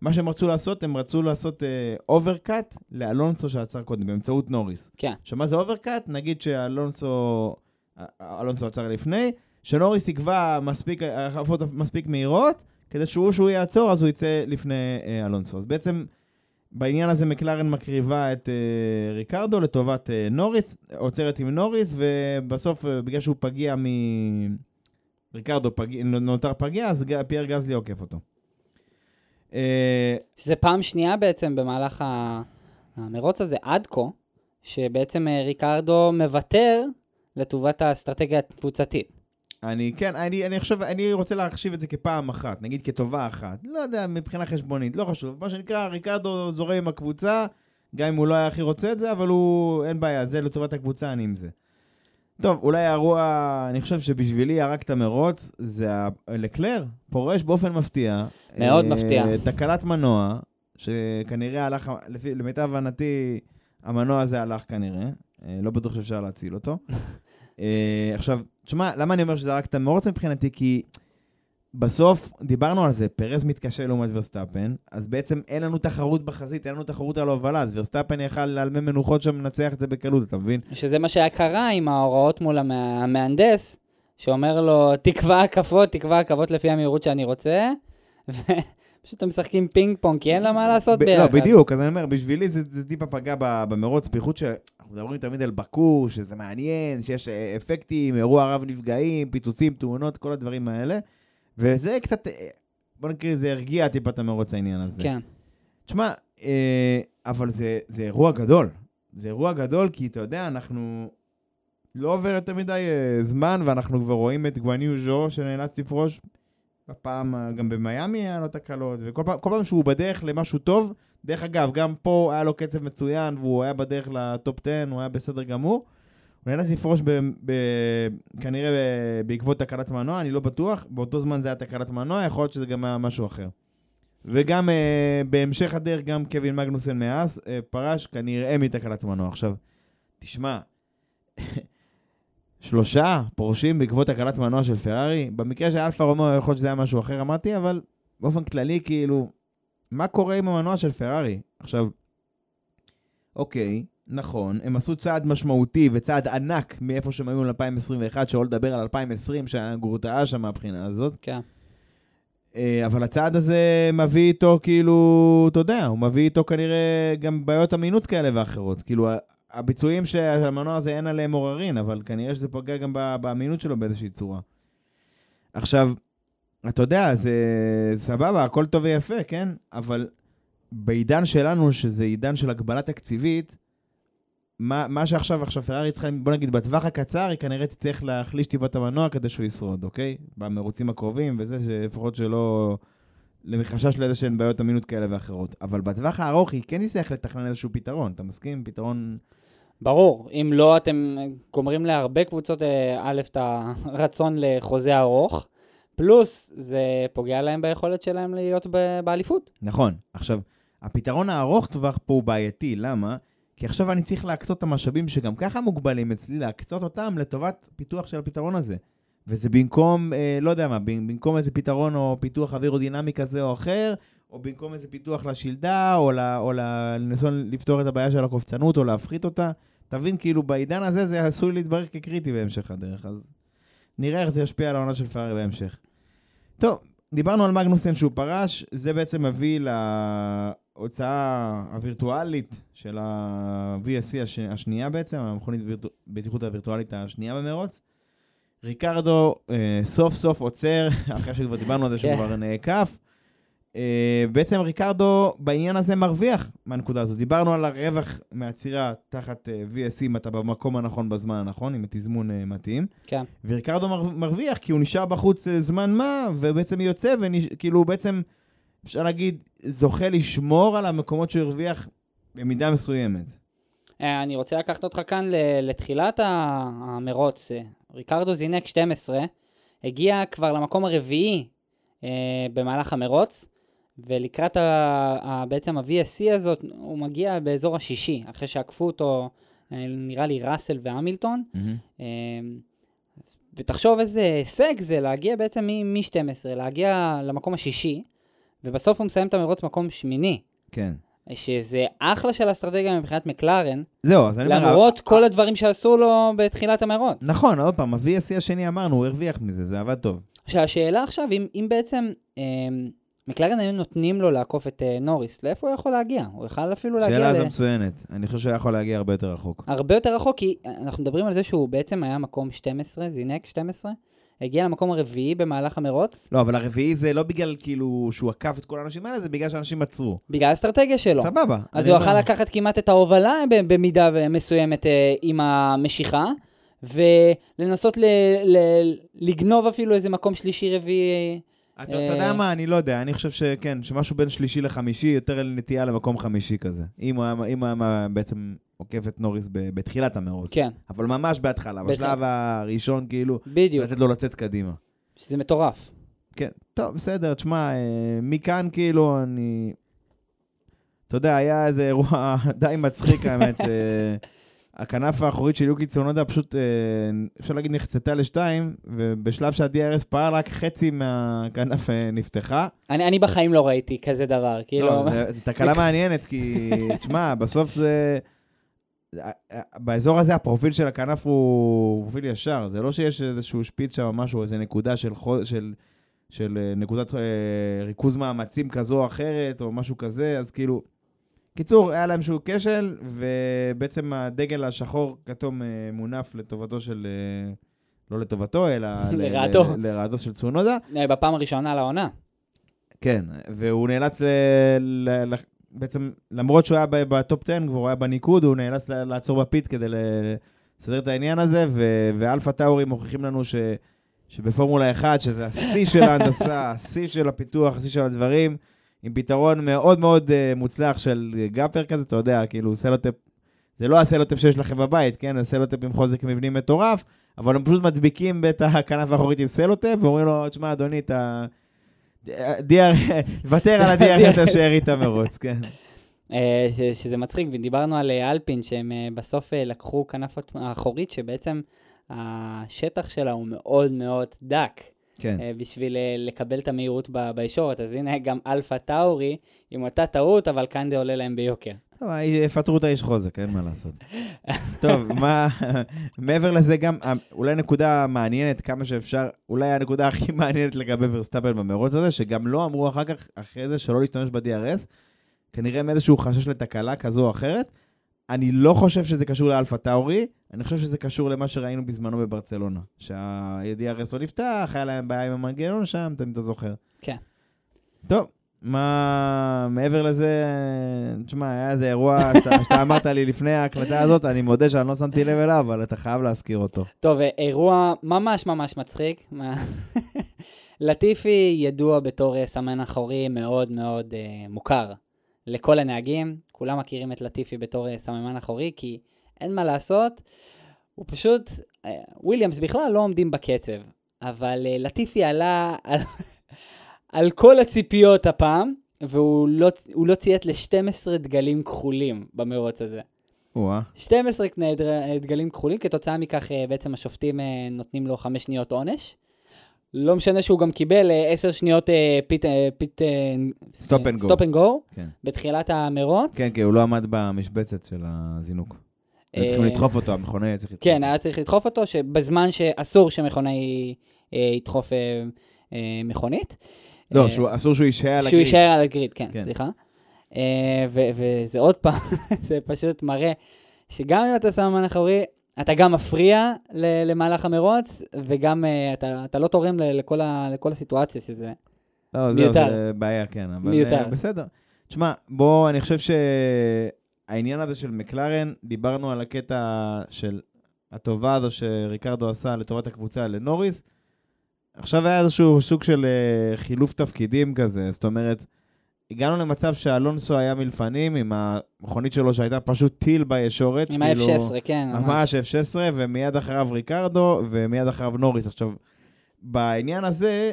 מה שהם רצו לעשות, הם רצו לעשות overcut לאלונסו שעצר קודם, באמצעות נוריס. כן. עכשיו, מה זה overcut? נגיד שאלונסו, אה, אלונסו עצר לפני, שנוריס יקבע מספיק, החלפות מספיק מהירות, כדי שהוא, שהוא יעצור, אז הוא יצא לפני אה, אלונסו. אז בעצם, בעניין הזה מקלרן מקריבה את אה, ריקרדו לטובת אה, נוריס, עוצרת עם נוריס, ובסוף, אה, בגלל שהוא פגיע מ... ריקרדו פגיע, נותר פגיע, אז ג- פייר גזלי עוקף אותו. אה, שזה פעם שנייה בעצם במהלך המרוץ הזה, עד כה, שבעצם ריקרדו מוותר לטובת האסטרטגיה הקבוצתית. אני, כן, אני, אני חושב, אני רוצה להחשיב את זה כפעם אחת, נגיד כטובה אחת. לא יודע, מבחינה חשבונית, לא חשוב. מה שנקרא, ריקרדו זורם עם הקבוצה, גם אם הוא לא היה הכי רוצה את זה, אבל הוא, אין בעיה, זה לטובת הקבוצה, אני עם זה. טוב, אולי האירוע, אני חושב שבשבילי הרג את המרוץ, זה ה- לקלר, פורש באופן מפתיע. מאוד אה, מפתיע. תקלת מנוע, שכנראה הלך, לפי, למיטב הבנתי, המנוע הזה הלך כנראה. אה, לא בטוח שאפשר להציל אותו. אה, עכשיו, תשמע, למה אני אומר שזה רק את המרוץ מבחינתי? כי בסוף, דיברנו על זה, פרז מתקשה לעומת ורסטאפן, אז בעצם אין לנו תחרות בחזית, אין לנו תחרות על ההובלה, אז ורסטאפן יכל על מי מנוחות שם לנצח את זה בקלות, אתה מבין? שזה מה שהיה קרה עם ההוראות מול המ- המהנדס, שאומר לו, תקבע הקפות, תקבע הקפות לפי המהירות שאני רוצה, הם משחקים פינג פונג, כי אין לה מה לעשות ב- ביחד. לא, בדיוק, אז אני אומר, בשבילי זה, זה טיפה פגע במרוץ, בייחוד שאנחנו מדברים תמיד על בקו, שזה מעניין, שיש אה, אפקטים, אירוע רב נפגעים, פיצוצים, תאונות, כל הדברים האלה, וזה קצת, אה, בוא נקרא, זה הרגיע טיפה את המרוץ העניין הזה. כן. תשמע, אה, אבל זה, זה אירוע גדול. זה אירוע גדול, כי אתה יודע, אנחנו... לא עובר יותר מדי אה, זמן, ואנחנו כבר רואים את גואניו ז'ו שנאלץ לפרוש. הפעם אה, גם במיאמי היה לו תקלות, וכל פעם, פעם שהוא בדרך למשהו טוב, דרך אגב, גם פה היה לו קצב מצוין, והוא היה בדרך לטופ 10, הוא היה בסדר גמור. הוא נאלץ לפרוש ב, ב, כנראה ב, בעקבות תקלת מנוע, אני לא בטוח. באותו זמן זה היה תקלת מנוע, יכול להיות שזה גם היה משהו אחר. וגם uh, בהמשך הדרך, גם קווין מגנוסן מאז uh, פרש כנראה מתקלת מנוע. עכשיו, תשמע, שלושה פורשים בעקבות תקלת מנוע של פרארי. במקרה של אלפה רומאו יכול להיות שזה היה משהו אחר, אמרתי, אבל באופן כללי, כאילו, מה קורה עם המנוע של פרארי? עכשיו, אוקיי, נכון, הם עשו צעד משמעותי וצעד ענק מאיפה שהם היו ל-2021, שלא לדבר על 2020, שהיה גרוטאה שם מהבחינה הזאת. כן. אה, אבל הצעד הזה מביא איתו, כאילו, אתה יודע, הוא מביא איתו כנראה גם בעיות אמינות כאלה ואחרות. כאילו, הביצועים שהמנוע הזה אין עליהם עוררין, אבל כנראה שזה פוגע גם באמינות שלו באיזושהי צורה. עכשיו, אתה יודע, זה סבבה, הכל טוב ויפה, כן? אבל בעידן שלנו, שזה עידן של הגבלה תקציבית, מה, מה שעכשיו, עכשיו פרארי צריכה, בוא נגיד, בטווח הקצר, היא כנראה תצטרך להחליש טיפה את המנוע כדי שהוא ישרוד, אוקיי? במרוצים הקרובים וזה, שלפחות שלא... מחשש לאיזה שהן בעיות אמינות כאלה ואחרות. אבל בטווח הארוך היא כן תצטרך לתכנן איזשהו פתרון, אתה מסכים? פתרון... ברור, אם לא, אתם גומרים להרבה קבוצות, אה, א', את הרצון לחוזה ארוך, פלוס זה פוגע להם ביכולת שלהם להיות באליפות. נכון. עכשיו, הפתרון הארוך טווח פה הוא בעייתי, למה? כי עכשיו אני צריך להקצות את המשאבים שגם ככה מוגבלים אצלי, להקצות אותם לטובת פיתוח של הפתרון הזה. וזה במקום, אה, לא יודע מה, במקום איזה פתרון או פיתוח אווירודינמי כזה או אחר, או במקום איזה פיתוח לשלדה, או, ל, או לנסות לפתור את הבעיה של הקופצנות, או להפחית אותה. תבין, כאילו, בעידן הזה זה עשוי להתברר כקריטי בהמשך הדרך, אז נראה איך זה ישפיע על העונה של פרארי בהמשך. טוב, דיברנו על מגנוסן שהוא פרש, זה בעצם מביא להוצאה הווירטואלית של ה-VSC הש... השנייה בעצם, המכונית וירטו... בטיחות הווירטואלית השנייה במרוץ. ריקרדו אה, סוף סוף עוצר, אחרי שכבר דיברנו על זה שהוא כן. כבר נעקף. אה, בעצם ריקרדו בעניין הזה מרוויח מהנקודה הזאת. דיברנו על הרווח מהעצירה תחת אה, VSC אם אתה במקום הנכון בזמן הנכון, עם התזמון אה, מתאים. כן. וריקרדו מר- מרוויח כי הוא נשאר בחוץ זמן מה, ובעצם יוצא, וכאילו בעצם, אפשר להגיד, זוכה לשמור על המקומות שהוא הרוויח במידה מסוימת. אני רוצה לקחת אותך כאן ל- לתחילת המרוץ. ריקרדו זינק 12, הגיע כבר למקום הרביעי אה, במהלך המרוץ, ולקראת ה- ה- בעצם ה-VSC הזאת, הוא מגיע באזור השישי, אחרי שעקפו אותו, אה, נראה לי ראסל והמילטון. אה, ותחשוב איזה הישג זה להגיע בעצם מ-12, להגיע למקום השישי, ובסוף הוא מסיים את המרוץ מקום שמיני. כן. שזה אחלה של אסטרטגיה מבחינת מקלרן, זהו, אז אני אומר... למרות ה- כל הדברים שעשו לו בתחילת המרוץ. נכון, עוד פעם, ה-VSC השני אמרנו, הוא הרוויח מזה, זה עבד טוב. עכשיו, השאלה עכשיו, אם, אם בעצם אה, מקלרן היו נותנים לו לעקוף את אה, נוריס, לאיפה הוא יכול להגיע? הוא יכל אפילו להגיע שאלה ל... זו מצוינת. אני חושב שהוא יכול להגיע הרבה יותר רחוק. הרבה יותר רחוק, כי אנחנו מדברים על זה שהוא בעצם היה מקום 12, זינק 12, הגיע למקום הרביעי במהלך המרוץ, לא, אבל הרביעי זה לא בגלל כאילו שהוא עקף את כל האנשים האלה, זה בגלל שאנשים עצרו. בגלל האסטרטגיה שלו. סבבה. אז הוא יכל לקחת כמעט את ההובלה במידה מסוימת אה, עם המשיכה, ולנסות ל- ל- לגנוב אפילו איזה מקום שלישי-רביעי. אתה אתה יודע מה, אני לא יודע, אני חושב שכן, שמשהו בין שלישי לחמישי, יותר נטייה למקום חמישי כזה. אם הוא היה, בעצם עוקף את נוריס בתחילת המרוץ. כן, אבל ממש בהתחלה. בשלב הראשון, כאילו, בדיוק, לתת לו לצאת קדימה. שזה מטורף. כן, טוב, בסדר, תשמע, אה, מכאן כאילו אני... אתה יודע, היה איזה אירוע די מצחיק, האמת, שהכנף האחורית של יוקי צונודה פשוט, אה, אפשר להגיד, נחצתה לשתיים, ובשלב שה-DRS פעל רק חצי מהכנף אה, נפתחה. אני, אני בחיים לא ראיתי כזה דבר, כאילו... לא, זו תקלה מעניינת, כי, תשמע, בסוף זה... באזור הזה הפרופיל של הכנף הוא פרופיל ישר, זה לא שיש איזשהו שפיץ שם משהו, איזה נקודה של, חו... של, של אה, נקודת אה, ריכוז מאמצים כזו או אחרת, או משהו כזה, אז כאילו... קיצור, היה להם שהוא כשל, ובעצם הדגל השחור כתום אה, מונף לטובתו של... אה, לא לטובתו, אלא... לרעתו. לרעתו של צונודה. אה, בפעם הראשונה לעונה. כן, והוא נאלץ ל... ל... ל... בעצם, למרות שהוא היה ב top 10, כבר היה בניקוד, הוא נאלץ לעצור ב pit כדי לסדר את העניין הזה, ו... ואלפה טאורי מוכיחים לנו ש... שבפורמולה 1, שזה השיא של ההנדסה, השיא של הפיתוח, השיא של הדברים, עם פתרון מאוד מאוד אה, מוצלח של gaffer כזה, אתה יודע, כאילו סלוטפ, זה לא הסלוטפ שיש לכם בבית, כן? הסלוטפ עם חוזק מבנים מטורף, אבל הם פשוט מדביקים את הכנף האחורית עם סלוטפ, ואומרים לו, תשמע, אדוני, אתה... DRS, ותר על ה DRS הזה שארית המרוץ, כן. אה, שזה מצחיק, ודיברנו על אה, אלפין, שהם אה, בסוף אה, לקחו כנף האחורית, שבעצם השטח שלה הוא מאוד מאוד דק, כן. אה, בשביל אה, לקבל את המהירות ב- בישורת. אז הנה גם אלפה טאורי, עם אותה טעות, אבל קנדה עולה להם ביוקר. טוב, יפטרו את האיש חוזק, אין מה לעשות. טוב, מה, מעבר לזה גם, אה, אולי נקודה מעניינת כמה שאפשר, אולי הנקודה הכי מעניינת לגבי ורסטאפן במרוץ הזה, שגם לא אמרו אחר כך, אחרי זה, שלא להשתמש ב-DRS, כנראה מאיזשהו חשש לתקלה כזו או אחרת. אני לא חושב שזה קשור לאלפה טאורי, אני חושב שזה קשור למה שראינו בזמנו בברצלונה. שה-DRS לא נפתח, היה להם בעיה עם המנגנון שם, אם אתה זוכר. כן. טוב, מה, מעבר לזה, תשמע, היה איזה אירוע שאתה, שאתה אמרת לי לפני ההקלטה הזאת, אני מודה שאני לא שמתי לב אליו, אבל אתה חייב להזכיר אותו. טוב, אה, אירוע ממש ממש מצחיק. לטיפי ידוע בתור אה, סמן אחורי מאוד מאוד אה, מוכר לכל הנהגים. כולם מכירים את לטיפי בתור אה, סמן אחורי, כי אין מה לעשות, הוא פשוט, אה, וויליאמס בכלל לא עומדים בקצב, אבל אה, לטיפי עלה על, על כל הציפיות הפעם, והוא לא, לא ציית ל-12 דגלים כחולים במרוץ הזה. וואה, 12 קנה דר- דגלים כחולים, כתוצאה מכך בעצם השופטים נותנים לו 5 שניות עונש. לא משנה שהוא גם קיבל 10 שניות אה, pit, אה, pit, Stop and go. stop and go כן. בתחילת המרוץ. כן, כי הוא לא עמד במשבצת של הזינוק. היו צריכים אה, לדחוף אותו, המכונאי היה צריך לדחוף כן, אותו. היה צריך לדחוף אותו, שבזמן שאסור שמכונאי אה, ידחוף אה, אה, מכונית. לא, אה, שהוא- אסור שהוא יישאר על שהוא ה grid. יישאר על ה grid, כן, כן. סליחה. אה, וזה עוד פעם, זה פשוט מראה שגם אם אתה סמן אחורי, אתה גם מפריע למהלך המרוץ, וגם אה, אתה, אתה לא תורם לכל, ה- לכל הסיטואציה שזה... לא, זהו, מיותר. זה בעיה, כן. אבל מיותר. אה, בסדר. תשמע, בוא, אני חושב שהעניין הזה של מקלרן, דיברנו על הקטע של הטובה הזו שריקרדו עשה לטובת הקבוצה לנוריס. עכשיו היה איזשהו סוג של אה, חילוף תפקידים כזה, זאת אומרת, הגענו למצב שאלונסו היה מלפנים עם המכונית שלו שהייתה פשוט טיל בישורת. עם כאילו- ה-F16, כן, ממש. ממש F16, ומיד אחריו ריקרדו, ומיד אחריו נוריס. עכשיו, בעניין הזה,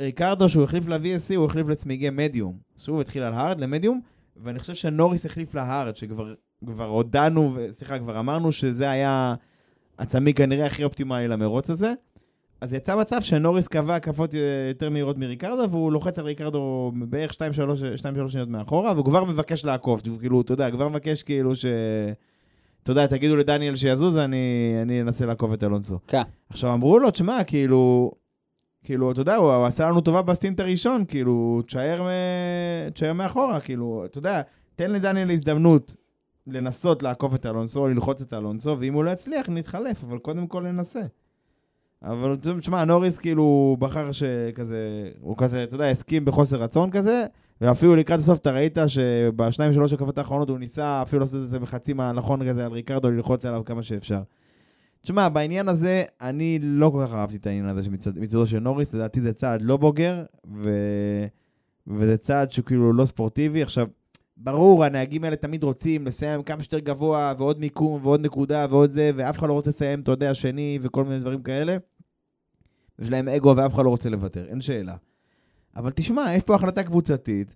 ריקרדו, שהוא החליף ל-VSC, הוא החליף לצמיגי מדיום. שוב, התחיל על הארד למדיום, ואני חושב שנוריס החליף להארד, שכבר כבר הודענו, סליחה, כבר אמרנו שזה היה הצמיג כנראה הכי אופטימלי למרוץ הזה. אז יצא מצב שנוריס קבע הקפות אה, יותר מהירות מריקרדו, והוא לוחץ על ריקרדו בערך 2-3 שניות מאחורה, והוא כבר מבקש לעקוף. כאילו, אתה יודע, כבר מבקש כאילו ש... אתה יודע, תגידו לדניאל שיזוז, אני, אני אנסה לעקוף את אלונסו. כן. עכשיו, אמרו לו, תשמע, כאילו, כאילו, אתה יודע, הוא, הוא עשה לנו טובה בסטינט הראשון, כאילו, תשאר, מ- תשאר מאחורה, כאילו, אתה יודע, תן לדניאל הזדמנות לנסות לעקוף את אלונסו, ללחוץ את אלונסו, ואם הוא לא יצליח, נתחלף, אבל קודם כל ננסה. אבל תשמע, נוריס כאילו בחר שכזה, הוא כזה, אתה יודע, הסכים בחוסר רצון כזה, ואפילו לקראת הסוף אתה ראית שבשניים שלוש הקפות האחרונות הוא ניסה אפילו לעשות את זה בחצי מהנכון כזה על ריקרדו, ללחוץ עליו כמה שאפשר. תשמע, בעניין הזה, אני לא כל כך אהבתי את העניין הזה מצדו של נוריס, לדעתי זה צעד לא בוגר, ו... וזה צעד שהוא כאילו לא ספורטיבי. עכשיו, ברור, הנהגים האלה תמיד רוצים לסיים כמה שיותר גבוה, ועוד מיקום, ועוד נקודה, ועוד זה, ואף אחד לא רוצה לסיים, אתה יודע, שני, וכל מיני דברים כאלה. יש להם אגו ואף אחד לא רוצה לוותר, אין שאלה. אבל תשמע, יש פה החלטה קבוצתית.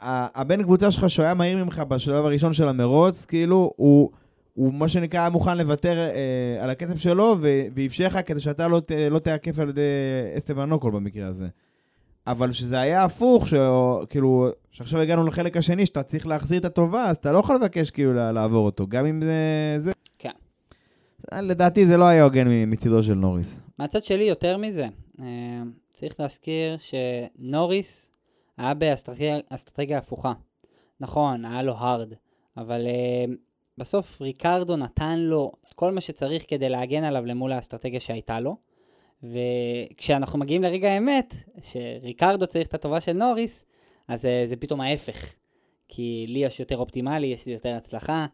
הבן קבוצה שלך שהוא היה מהיר ממך בשלב הראשון של המרוץ, כאילו, הוא, הוא מה שנקרא היה מוכן לוותר אה, על הקצב שלו, ואפשר לך כדי שאתה לא, לא תעקף על ידי אסטבן אוקול במקרה הזה. אבל שזה היה הפוך, ש... כאילו, שעכשיו הגענו לחלק השני, שאתה צריך להחזיר את הטובה, אז אתה לא יכול לבקש כאילו לעבור אותו, גם אם זה... זה... כן. לדעתי זה לא היה הוגן מצידו של נוריס. מהצד שלי, יותר מזה, אה, צריך להזכיר שנוריס היה באסטרטגיה אסטרטגיה הפוכה. נכון, היה לו הארד, אבל אה, בסוף ריקרדו נתן לו את כל מה שצריך כדי להגן עליו למול האסטרטגיה שהייתה לו. וכשאנחנו מגיעים לרגע האמת, שריקרדו צריך את הטובה של נוריס, אז אה, זה פתאום ההפך. כי לי יש יותר אופטימלי, יש לי יותר הצלחה.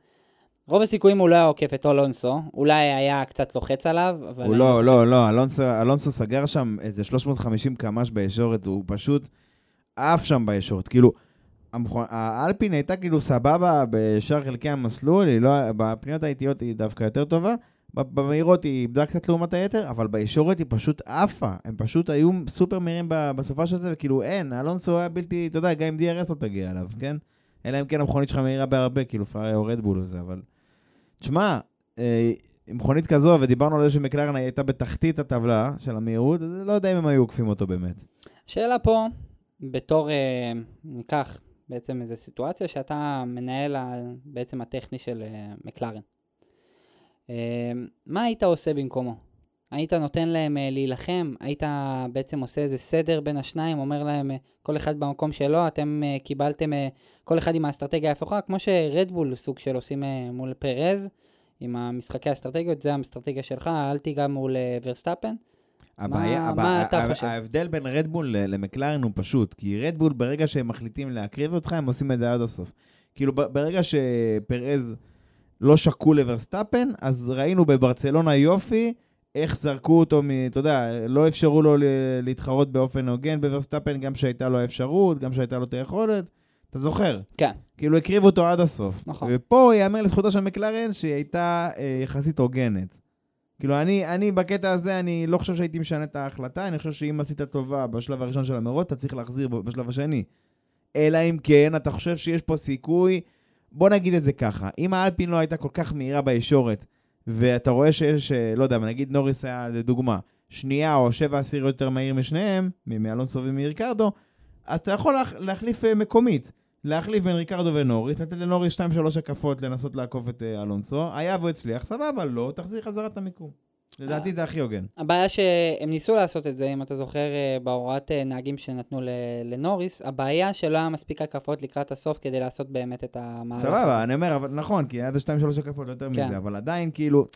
רוב הסיכויים הוא לא היה עוקף את אולונסו, אולי היה קצת לוחץ עליו, אבל... הוא לא, חושב- לא, לא, אלונסו, אלונסו סגר שם איזה 350 קמ"ש בישורת, הוא פשוט עף שם בישורת. כאילו, המכון- האלפין הייתה כאילו סבבה בשאר חלקי המסלול, לא, בפניות האיטיות היא דווקא יותר טובה, במהירות היא איבדה קצת לעומת היתר, אבל בישורת היא פשוט עפה. הם פשוט היו סופר מהירים בסופה של זה, וכאילו אין, אלונסו היה בלתי, אתה יודע, גם עם DRS לא תגיע אליו, כן? אלא אם כן המכונית שלך מהירה בהרבה, כאילו פרארי או רדבול וזה, אבל... תשמע, אה, מכונית כזו, ודיברנו על זה שמקלרן הייתה בתחתית הטבלה של המהירות, אז לא יודע אם הם היו עוקפים אותו באמת. שאלה פה, בתור, אה, ניקח בעצם איזו סיטואציה שאתה מנהל בעצם הטכני של אה, מקלרן. אה, מה היית עושה במקומו? היית נותן להם אה, להילחם? היית בעצם עושה איזה סדר בין השניים, אומר להם אה, כל אחד במקום שלו, אתם אה, קיבלתם כל אחד עם האסטרטגיה ההפוכה, כמו שרדבול סוג של עושים מול פרז, עם המשחקי האסטרטגיות, זה האסטרטגיה שלך, אל תיגע מול ורסטאפן. הבעיה, מה- הבע- מה אתה חושב? ההבדל בין רדבול למקלרן הוא פשוט, כי רדבול ברגע שהם מחליטים להקריב אותך, הם עושים את זה עד הסוף. כאילו ברגע שפרז לא שקול לוורסטאפן, אז ראינו בברצלונה יופי, איך זרקו אותו, מ, אתה יודע, לא אפשרו לו להתחרות באופן הוגן בוורסטאפן, גם שהייתה לו האפשרות, גם שהייתה לו את היכולת. אתה זוכר? כן. כאילו הקריבו אותו עד הסוף. נכון. ופה ייאמר לזכותה של מקלרן שהיא הייתה אה, יחסית הוגנת. כאילו, אני, אני בקטע הזה, אני לא חושב שהייתי משנה את ההחלטה, אני חושב שאם עשית טובה בשלב הראשון של המרוץ, אתה צריך להחזיר בשלב השני. אלא אם כן, אתה חושב שיש פה סיכוי, בוא נגיד את זה ככה, אם האלפין לא הייתה כל כך מהירה בישורת, ואתה רואה שיש, לא יודע, נגיד נוריס היה, לדוגמה, שנייה או שבע עשיריות יותר מהיר משניהם, מאלונסו ומריקרדו, אז אתה יכול להח, להחליף אה, מקומית. להחליף בין ריקרדו ונוריס, לתת לנוריס 2-3 הקפות לנסות לעקוף את אה, אלונסו, היה והוא הצליח, סבבה, לא, תחזיר חזרה את המיקום. לדעתי זה הכי הוגן. הבעיה שהם ניסו לעשות את זה, אם אתה זוכר, אה, בהוראת אה, נהגים שנתנו לנוריס, הבעיה שלא היה מספיק הקפות לקראת הסוף כדי לעשות באמת את המהלך. סבבה, אני אומר, אבל נכון, כי היה זה 2-3 הקפות, לא יותר כן. מזה, אבל עדיין, כאילו,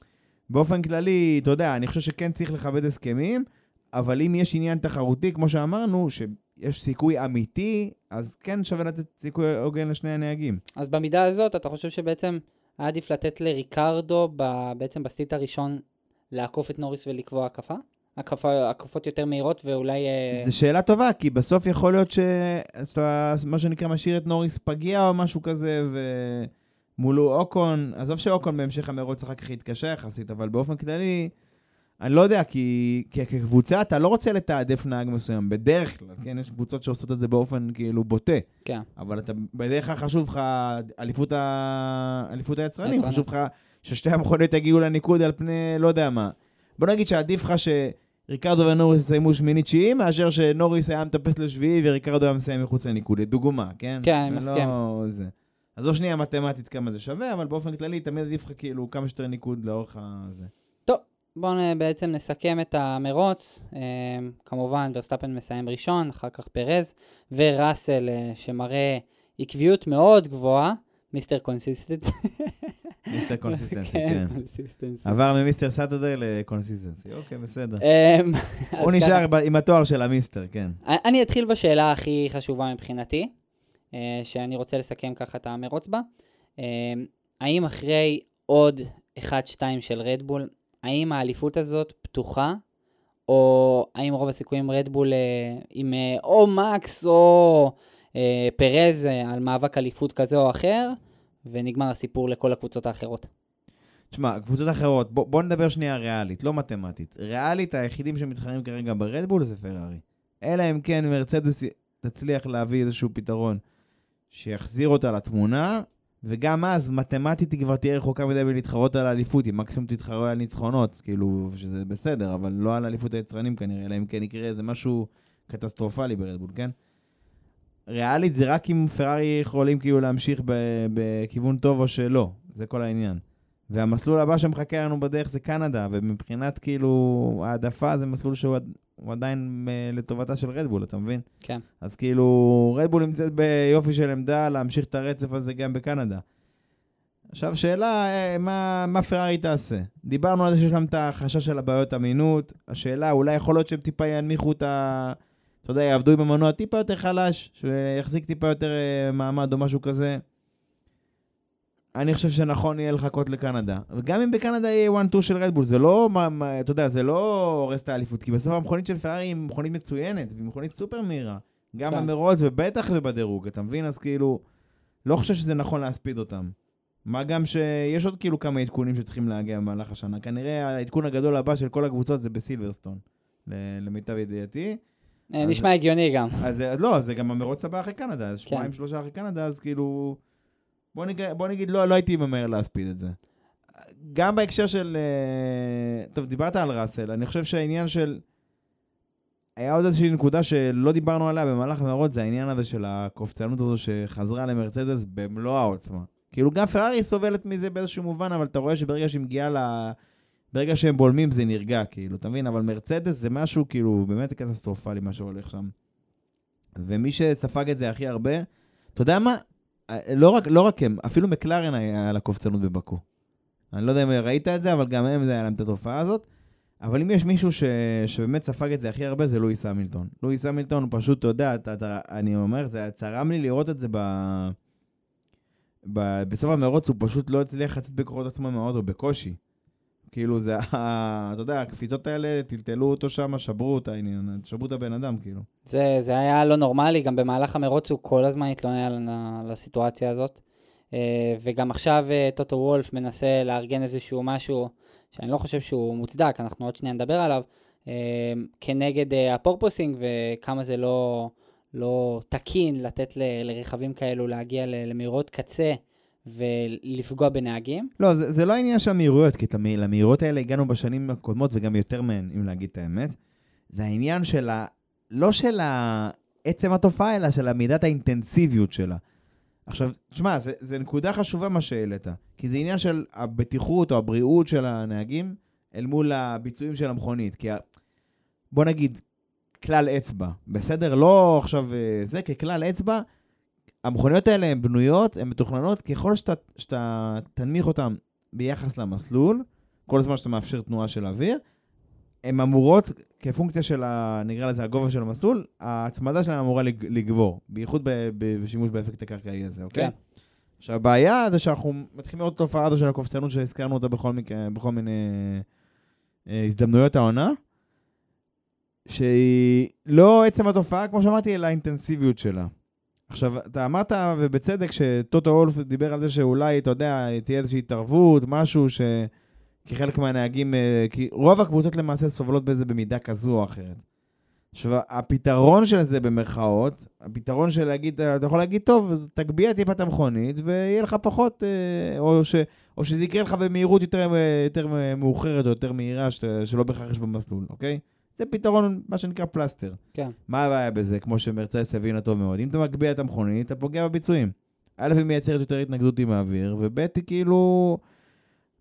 באופן כללי, אתה יודע, אני חושב שכן צריך לכבד הסכמים, אבל אם יש עניין תחרותי, כמו שאמרנו, שיש סיכוי אמיתי, אז כן שווה לתת סיכוי הוגן לשני הנהגים. אז במידה הזאת, אתה חושב שבעצם היה עדיף לתת לריקרדו, ב- בעצם ב stint הראשון, לעקוף את נוריס ולקבוע הקפה? הקפה, הקפות יותר מהירות ואולי... אה, זו שאלה טובה, כי בסוף יכול להיות שאתה, מה שנקרא, משאיר את נוריס פגיע או משהו כזה, ומולו אוקון, עזוב שאוקון בהמשך המרוץ אחר כך יתקשה יחסית, אבל באופן כללי, אני לא יודע, כי, כי כקבוצה אתה לא רוצה לתעדף נהג מסוים, בדרך כלל, כן? יש קבוצות שעושות את זה באופן כאילו בוטה, כן. אבל אתה, בדרך כלל חשוב לך אליפות, ה... אליפות היצרנים. חשוב לך ששתי המכוניות יגיעו לניקוד על פני לא יודע מה. בוא נגיד שעדיף לך שריקרדו ונוריס יסיימו שמינית תשיעי, מאשר שנוריס היה מטפס לשביעי וריקרדו היה מסיים מחוץ לניקוד, לדוגמה, כן? כן, אני מסכים. זה. עזוב שנייה מתמטית כמה זה שווה, אבל באופן כללי תמיד עדיף לך כאילו כמה שיותר ניקוד לאורך הזה. בואו נ- בעצם נסכם את המרוץ. אה, כמובן, ורסטאפן מסיים ראשון, אחר כך פרז, וראסל, אה, שמראה עקביות מאוד גבוהה, Mr. Consistent. Mr. Consistency, כן. Consistency. עבר מ Mr. Saturday ל Consistency, אוקיי, בסדר. אמ, הוא נשאר עם התואר של ה mister, כן. אני- אתחיל בשאלה הכי חשובה מבחינתי, אה, שאני רוצה לסכם ככה את המרוץ בה. אה, האם אחרי עוד 1-2 של רדבול, האם האליפות הזאת פתוחה, או האם רוב הסיכויים רדבול אה, עם או מקס או פרז על מאבק אליפות כזה או אחר, ונגמר הסיפור לכל הקבוצות האחרות. תשמע, קבוצות אחרות, בוא, בוא נדבר שנייה ריאלית, לא מתמטית. ריאלית, היחידים שמתחרים כרגע ברדבול זה פרארי. אלא אם כן מרצדס תצליח להביא איזשהו פתרון שיחזיר אותה לתמונה, וגם אז, מתמטית היא כבר תהיה רחוקה מדי מלהתחרות על האליפות, היא מקסימום תתחרה על ניצחונות, כאילו, שזה בסדר, אבל לא על אליפות היצרנים כנראה, אלא אם כן יקרה איזה משהו קטסטרופלי ברדבול, כן? ריאלית זה רק אם פרארי יכולים כאילו להמשיך בכיוון טוב או שלא, זה כל העניין. והמסלול הבא שמחכה לנו בדרך זה קנדה, ומבחינת כאילו העדפה זה מסלול שהוא עד- הוא עדיין אה, לטובתה של רדבול, אתה מבין? כן. אז כאילו, רדבול נמצאת ביופי של עמדה להמשיך את הרצף הזה גם בקנדה. עכשיו, שאלה, אה, מה, מה פרארי תעשה? דיברנו על זה שיש להם את החשש של הבעיות אמינות. השאלה, אולי יכול להיות שהם טיפה ינמיכו את ה... אתה יודע, יעבדו עם המנוע טיפה יותר חלש, שיחזיק טיפה יותר אה, מעמד או משהו כזה. אני חושב שנכון יהיה לחכות לקנדה. וגם אם בקנדה יהיה 1-2 של רדבול, זה לא, אתה יודע, זה לא הורס את האליפות, כי בסוף המכונית של פרארי היא מכונית מצוינת, והיא מכונית סופר מהירה. גם כן. במרוץ ובטח ובדירוג, אתה מבין? אז כאילו, לא חושב שזה נכון להספיד אותם. מה גם שיש עוד כאילו כמה עדכונים שצריכים להגיע במהלך השנה. כנראה העדכון הגדול הבא של כל הקבוצות זה בסילברסטון, למיטב ידיעתי. אה, נשמע הגיוני גם. אז אה, לא, זה גם המרוץ הבא אחרי קנדה, אז כן. שבועיים שלושה אחרי קנדה, אז כאילו... בוא נגיד, בוא נגיד לא, לא הייתי ממהר להספיד את זה. גם בהקשר של... אה, טוב, דיברת על ראסל, אני חושב שהעניין של... היה עוד איזושהי נקודה שלא דיברנו עליה במהלך המרוץ, זה העניין הזה של הקופצנות הזו שחזרה למרצדס במלוא העוצמה. כאילו גם פרארי סובלת מזה באיזשהו מובן, אבל אתה רואה שברגע שהיא מגיעה ל... ברגע שהם בולמים זה נרגע, כאילו, אתה מבין? אבל מרצדס זה משהו כאילו באמת קטסטרופלי מה שהולך שם. ומי שספג את זה הכי הרבה, אתה יודע מה? לא רק, לא רק הם, אפילו מקלרן היה לה קופצנות בבקו. אני לא יודע אם ראית את זה, אבל גם הם, זה היה להם את התופעה הזאת. אבל אם יש מישהו ש... שבאמת ספג את זה הכי הרבה, זה לואיס המילטון. לואיס המילטון פשוט, אתה יודע, אתה, אתה, אני אומר, זה צרם לי לראות את זה ב... ב... בסוף המרוץ, הוא פשוט לא הצליח לצאת בכוחות עצמו מהאוטו, בקושי. כאילו זה, אתה יודע, הקפיצות האלה, טלטלו אותו שם, שברו את העניין, שברו את הבן אדם, כאילו. זה, זה היה לא נורמלי, גם במהלך המרוץ הוא כל הזמן התלונן על, הסיטואציה הזאת. אה, וגם עכשיו אה, טוטו וולף מנסה לארגן איזשהו משהו שאני לא חושב שהוא מוצדק, אנחנו עוד שנייה נדבר עליו, אה, כנגד הפורפוסינג וכמה זה לא, לא תקין לתת לרכבים כאלו להגיע למהירות קצה. ולפגוע בנהגים? לא, זה, זה לא העניין של המהירויות, כי למהירויות האלה הגענו בשנים הקודמות וגם יותר מהן, אם להגיד את האמת. זה העניין של ה... לא של ה... עצם התופעה, אלא של מידת האינטנסיביות שלה. עכשיו, תשמע, זה נקודה חשובה מה שהעלית, כי זה עניין של הבטיחות או הבריאות של הנהגים אל מול הביצועים של המכונית. כי ה... בוא נגיד, כלל אצבע, בסדר? לא עכשיו אה, זה, ככלל אצבע, המכוניות האלה הן בנויות, הן מתוכננות, ככל שאתה, שאתה תנמיך אותן ביחס למסלול, כל הזמן שאתה מאפשר תנועה של אוויר, הן אמורות, כפונקציה של, ה, נקרא לזה, הגובה של המסלול, ההצמדה שלהן אמורה לגבור, בייחוד ב, ב, בשימוש באפקט הקרקעי הזה, אוקיי? כן. עכשיו, הבעיה זה שאנחנו מתחילים לראות תופעה הזו של הקופצנות שהזכרנו אותה בכל, מק... בכל מיני אה, הזדמנויות העונה, שהיא לא עצם התופעה, כמו שאמרתי, אלא האינטנסיביות שלה. עכשיו, אתה אמרת, ובצדק, שטוטו אולף דיבר על זה שאולי, אתה יודע, תהיה איזושהי התערבות, משהו ש... כי חלק מהנהגים, אה, כי רוב הקבוצות למעשה סובלות בזה במידה כזו או אחרת. עכשיו, הפתרון של זה במרכאות, הפתרון של להגיד, אתה יכול להגיד, טוב, אז תגביה טיפה את המכונית ויהיה לך פחות, אה, או, ש, או שזה יקרה לך במהירות יותר, אה, יותר מאוחרת או יותר מהירה, שלא בהכרח יש במסלול, אוקיי? זה פתרון, מה שנקרא פלסטר. כן. מה הבעיה בזה, כמו שמרצדס הבינה טוב מאוד? אם אתה מגביה את המכונית, אתה פוגע בביצועים. א', היא מייצרת יותר התנגדות עם האוויר, וב', היא כאילו...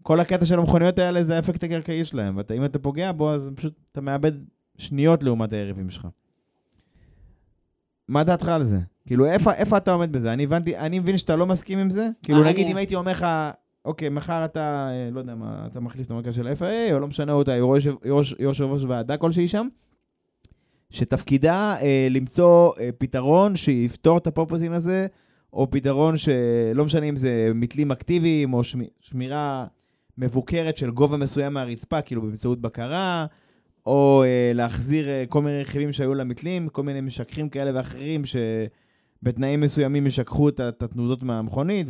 כל הקטע של המכוניות האלה זה האפקט הקרקעי שלהם, ואם אתה פוגע בו, אז פשוט אתה מאבד שניות לעומת היריבים שלך. מה דעתך על זה? כאילו, איפה, איפה אתה עומד בזה? אני הבנתי, אני מבין שאתה לא מסכים עם זה? כאילו, נגיד, אם הייתי אומר לך, אוקיי, מחר אתה, אה, לא יודע מה, אתה מחליף את המרכז של ה-FAA, או לא משנה אותה, יושב ראש ועדה כלשהי שם, שתפקידה אה, למצוא אה, פתרון שיפתור את הפופוזים הזה, או פתרון שלא משנה אם זה מתלים אקטיביים, או שמ, שמירה מבוקרת של גובה מסוים מהרצפה, כאילו באמצעות בקרה, או אה, להחזיר אה, כל מיני רכיבים שהיו למתלים, כל מיני משככים כאלה ואחרים, ש... בתנאים מסוימים ישכחו את התנודות מהמכונית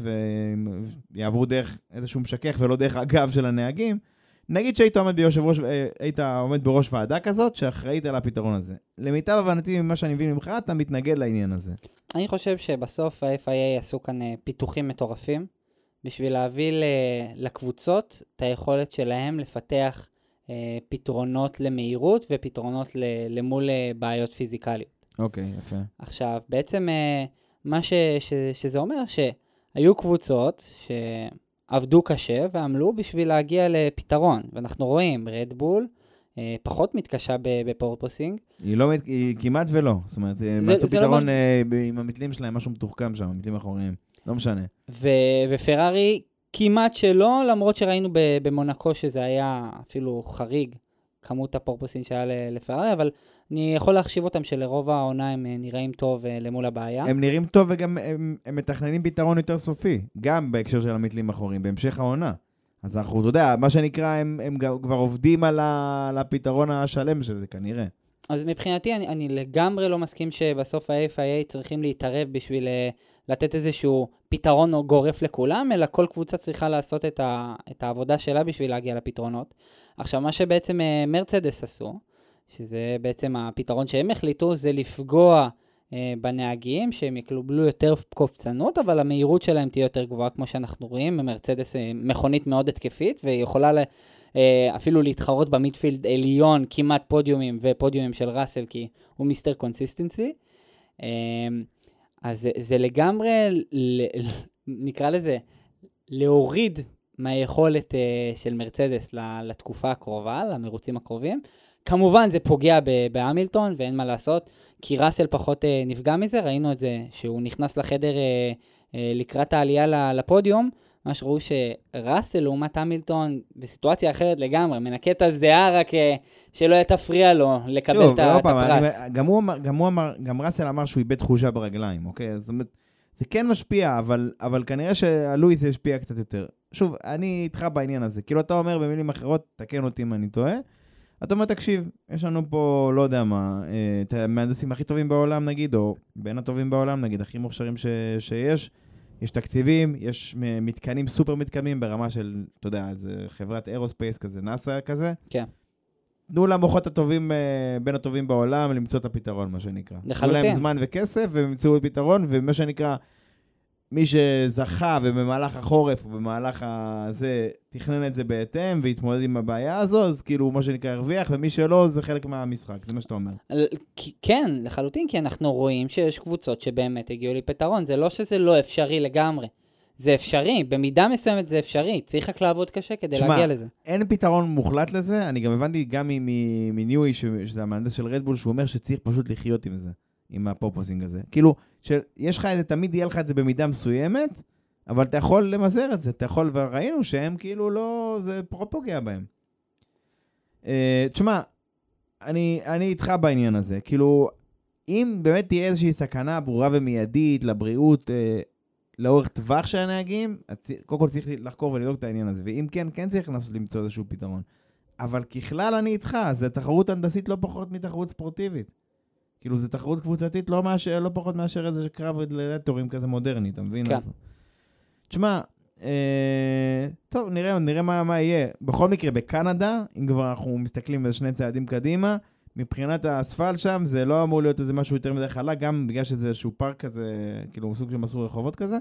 ויעברו דרך איזשהו משכך ולא דרך הגב של הנהגים. נגיד שהיית עומד, ביושב ראש, אה, היית עומד בראש ועדה כזאת שאחראית על הפתרון הזה. למיטב הבנתי ממה שאני מבין ממך, אתה מתנגד לעניין הזה. אני חושב שבסוף ה-FIA עשו כאן אה, פיתוחים מטורפים בשביל להביא לקבוצות את היכולת שלהם לפתח אה, פתרונות למהירות ופתרונות למול בעיות פיזיקליות. אוקיי, okay, יפה. עכשיו, בעצם אה, מה ש, ש, שזה אומר, שהיו קבוצות שעבדו קשה ועמלו בשביל להגיע לפתרון, ואנחנו רואים, רדבול אה, פחות מתקשה בפורפוסינג. היא, לא, היא כמעט ולא, זאת אומרת, הם מצאו לא פתרון לא... עם המתלים שלהם, משהו מתוחכם שם, המתלים האחוריים, לא משנה. ו, ופרארי כמעט שלא, למרות שראינו במונקו שזה היה אפילו חריג, כמות הפורפוסים שהיה לפרארי, אבל אני יכול להחשיב אותם שלרוב העונה הם אה, נראים טוב אה, למול הבעיה. הם נראים טוב וגם הם, הם מתכננים פתרון יותר סופי, גם בהקשר של המתלים האחוריים, בהמשך העונה. אז אנחנו, אתה יודע, מה שנקרא, הם, הם כבר עובדים על, ה, על הפתרון השלם של זה, כנראה. אז מבחינתי, אני, אני לגמרי לא מסכים שבסוף ה-FIA צריכים להתערב בשביל uh, לתת איזשהו פתרון גורף לכולם, אלא כל קבוצה צריכה לעשות את, ה, את העבודה שלה בשביל להגיע לפתרונות. עכשיו, מה שבעצם מרצדס עשו, שזה בעצם הפתרון שהם החליטו, זה לפגוע אה, בנהגים, שהם יקבלו יותר קופצנות, אבל המהירות שלהם תהיה יותר גבוהה, כמו שאנחנו רואים. מרצדס אה, מכונית מאוד התקפית, והיא יכולה אה, אפילו להתחרות ב midfield עליון, כמעט פודיומים ופודיומים של ראסל, כי הוא Mr. Consistency. אה, אז זה, זה לגמרי, ל, נקרא לזה, להוריד מהיכולת אה, של מרצדס לתקופה הקרובה, למרוצים הקרובים. כמובן זה פוגע בהמילטון ואין מה לעשות, כי ראסל פחות אה, נפגע מזה, ראינו את זה שהוא נכנס לחדר אה, אה, לקראת העלייה לפודיום, ממש ראו שראסל לעומת המילטון בסיטואציה אחרת לגמרי, מנקה את הזיעה רק שלא תפריע לו לקבל שוב, את את הפרס. אני- גם הוא אמר, גם הוא אמר, גם ראסל אמר שהוא איבד תחושה ברגליים, אוקיי? זאת אומרת, זה כן משפיע, אבל, אבל כנראה שהלואיס השפיע קצת יותר. שוב, אני איתך בעניין הזה. כאילו, אתה אומר במילים אחרות, תקן אותי אם אני טועה. אתה אומר, תקשיב, יש לנו פה, לא יודע מה, אה, את המהנדסים הכי טובים בעולם נגיד, או בין הטובים בעולם נגיד, הכי מוכשרים ש, שיש. יש תקציבים, יש מתקנים סופר מתקדמים ברמה של, אתה יודע, איזה חברת אירוספייס כזה, נאסא כזה. כן. תנו למוחות הטובים, אה, בין הטובים בעולם, למצוא את הפתרון, מה שנקרא. תנו לחלוטין. להם זמן וכסף, והם ימצאו פתרון, ומה שנקרא, מי שזכה ובמהלך החורף או במהלך הזה תכנן את זה בהתאם והתמודד עם הבעיה הזו, אז כאילו, מה שנקרא, הרוויח, ומי שלא, זה חלק מהמשחק, זה מה שאתה אומר. כן, לחלוטין, כי אנחנו רואים שיש קבוצות שבאמת הגיעו לפתרון. זה לא שזה לא אפשרי לגמרי. זה אפשרי, במידה מסוימת זה אפשרי. צריך רק לעבוד קשה כדי תשמע, להגיע לזה. אין פתרון מוחלט לזה, אני גם הבנתי גם מניואי, שזה המהנדס של רדבול, שהוא אומר שצריך פשוט לחיות עם זה, עם הפופוסינג הזה. כאילו, שיש לך את זה, תמיד יהיה לך את זה במידה מסוימת, אבל אתה יכול למזער את זה, אתה יכול, וראינו שהם כאילו לא, זה פחות פוגע בהם. Uh, תשמע, אני, אני איתך בעניין הזה, כאילו, אם באמת תהיה איזושהי סכנה ברורה ומיידית לבריאות uh, לאורך טווח של הנהגים, קודם כל צריך לחקור ולבדוק את העניין הזה, ואם כן, כן צריך לנסות למצוא איזשהו פתרון. אבל ככלל אני איתך, זה תחרות הנדסית לא פחות מתחרות ספורטיבית. כאילו, זו תחרות קבוצתית לא, מאשר, לא פחות מאשר איזה קרב רדלטורים כזה מודרני, אתה מבין? כן. אז... תשמע, אה, טוב, נראה, נראה מה, מה יהיה. בכל מקרה, בקנדה, אם כבר אנחנו מסתכלים איזה שני צעדים קדימה, מבחינת האספלט שם, זה לא אמור להיות איזה משהו יותר מדי חלק, גם בגלל שזה איזשהו פארק כזה, כאילו סוג של מסלול רחובות כזה.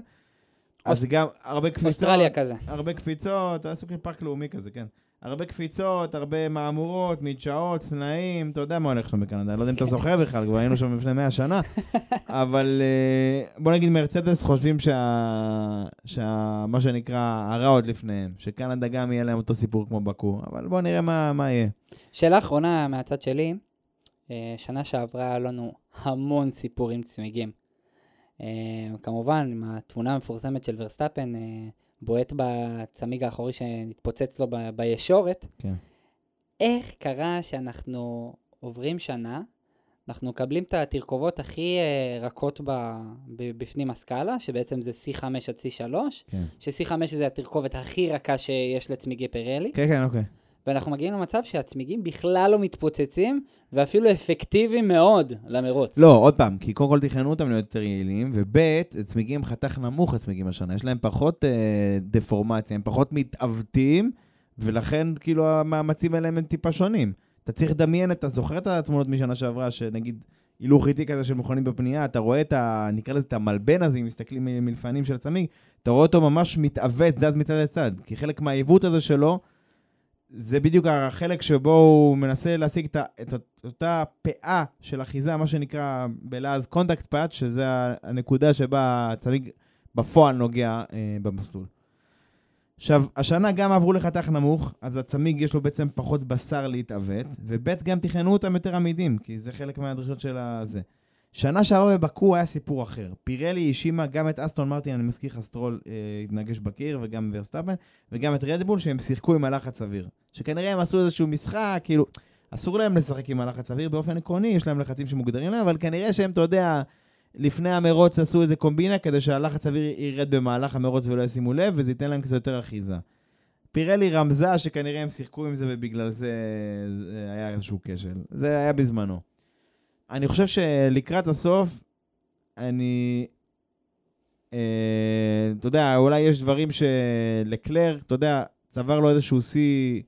אז גם הרבה קפיצות. אוסטרליה כזה. הרבה קפיצות, היה סוג של פארק לאומי כזה, כן. הרבה קפיצות, הרבה מהמורות, מדשאות, צנעים, אתה יודע מה הולך שם בקנדה, אני לא יודע אם אתה זוכר בכלל, כבר היינו שם לפני 100 שנה, אבל אה, בוא נגיד מרצדס חושבים שה... שה... מה שנקרא, הרע עוד לפניהם, שקנדה גם יהיה להם אותו סיפור כמו בקו, אבל בוא נראה מה, מה יהיה. שאלה אחרונה מהצד שלי, אה, שנה שעברה היה לנו המון סיפורים צמיגים. אה, כמובן, עם התמונה המפורסמת של ורסטאפן, אה, בועט בצמיג האחורי שנתפוצץ לו ב- בישורת. כן. איך קרה שאנחנו עוברים שנה, אנחנו מקבלים את התרכובות הכי אה, רכות ב, ב, בפנים הסקאלה, שבעצם זה C5 עד C3, כן. ש-C5 זה התרכובת הכי רכה שיש לצמיגי פירלי. כן, כן, אוקיי. ואנחנו מגיעים למצב שהצמיגים בכלל לא מתפוצצים, ואפילו אפקטיביים מאוד למרוץ. לא, עוד פעם, כי קודם כל תכננו אותם להיות יותר יעילים, וב' צמיגים חתך נמוך הצמיגים השנה, יש להם פחות אה, דפורמציה, הם פחות מתעוותים, ולכן כאילו המאמצים האלה הם טיפה שונים. אתה צריך לדמיין, אתה זוכר את התמונות משנה שעברה, שנגיד הילוך איטי כזה של מכוניות בפנייה, אתה רואה את ה... נקרא לזה את המלבן הזה, אם מסתכלים מלפנים של הצמיג, אתה רואה אותו ממש מתעוות, זז מצד לצד, כי חלק מהעיוות הזה שלו, זה בדיוק החלק שבו הוא מנסה להשיג את, ה- את אותה פאה של אחיזה, מה שנקרא בלעז contact patch, שזה הנקודה שבה הצמיג בפועל נוגע אה, במסלול. עכשיו, השנה גם עברו לחתך נמוך, אז הצמיג יש לו בעצם פחות בשר להתעוות, וב' גם תכננו אותם יותר עמידים, כי זה חלק מהדרישות של הזה. שנה שעברה בבקו היה סיפור אחר. פירלי האשימה גם את אסטון מרטין, אני מזכיר לך, סטרול אה, התנגש בקיר, וגם ורסטאפן, וגם את רדבול, שהם שיחקו עם הלחץ אוויר. שכנראה הם עשו איזשהו משחק, כאילו, אסור להם לשחק עם הלחץ אוויר באופן עקרוני, יש להם לחצים שמוגדרים להם, אבל כנראה שהם, אתה יודע, לפני המרוץ עשו איזה קומבינה כדי שהלחץ אוויר ירד במהלך המרוץ ולא ישימו לב, וזה ייתן להם קצת יותר אחיזה. פירלי רמזה שכנראה הם שיחקו עם זה ובגלל זה, זה היה איזשהו כשל. זה היה בזמנו. אני חושב שלקראת הסוף, אני... אה, אתה יודע, אולי יש דברים שלקלר, אתה יודע, צבר לו איזשהו שיא,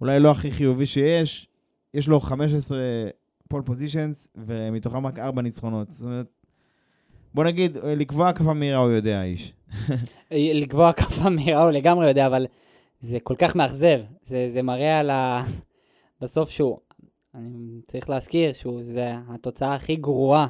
אולי לא הכי חיובי שיש, יש לו 15 pole positions, ומתוכם רק 4 ניצחונות. זאת אומרת, בוא נגיד, לקבוע הקפה מהירה הוא יודע, האיש. לקבוע הקפה מהירה הוא לגמרי יודע, אבל זה כל כך מאכזב. זה, זה מראה על ה... בסוף שהוא, אני צריך להזכיר שהוא, זה התוצאה הכי גרועה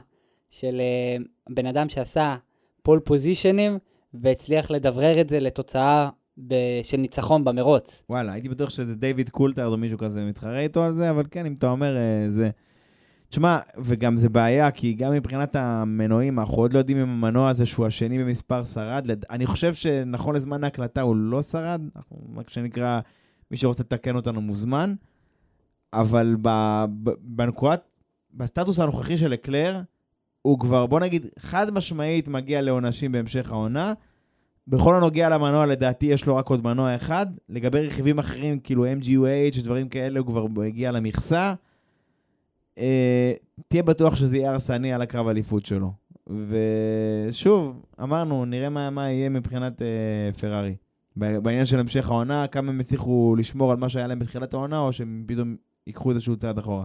של אה, בן אדם שעשה pole position ים והצליח לדרדר את זה לתוצאה ב, של ניצחון במרוץ. וואלה, הייתי בטוח שזה דיוויד קולטרד או מישהו כזה מתחרה איתו על זה, אבל כן, אם אתה אומר אה, זה... תשמע, וגם זה בעיה, כי גם מבחינת המנועים, אנחנו עוד לא יודעים אם המנוע הזה שהוא השני במספר שרד. לד- אני חושב שנכון לזמן ההקלטה הוא לא שרד, אנחנו, מה שנקרא, מי שרוצה לתקן אותנו מוזמן, אבל בנקודת, בסטטוס הנוכחי של לקלר, הוא כבר, בוא נגיד, חד משמעית מגיע לעונשים בהמשך העונה. בכל הנוגע למנוע, לדעתי יש לו רק עוד מנוע אחד. לגבי רכיבים אחרים, כאילו MGUH, דברים כאלה, הוא כבר הגיע למכסה. אה, תהיה בטוח שזה יהיה הרסני על הקרב אליפות שלו. ושוב, אמרנו, נראה מה, מה יהיה מבחינת אה, פרארי. בעניין של המשך העונה, כמה הם הצליחו לשמור על מה שהיה להם בתחילת העונה, או שהם פתאום ייקחו איזשהו צעד אחורה.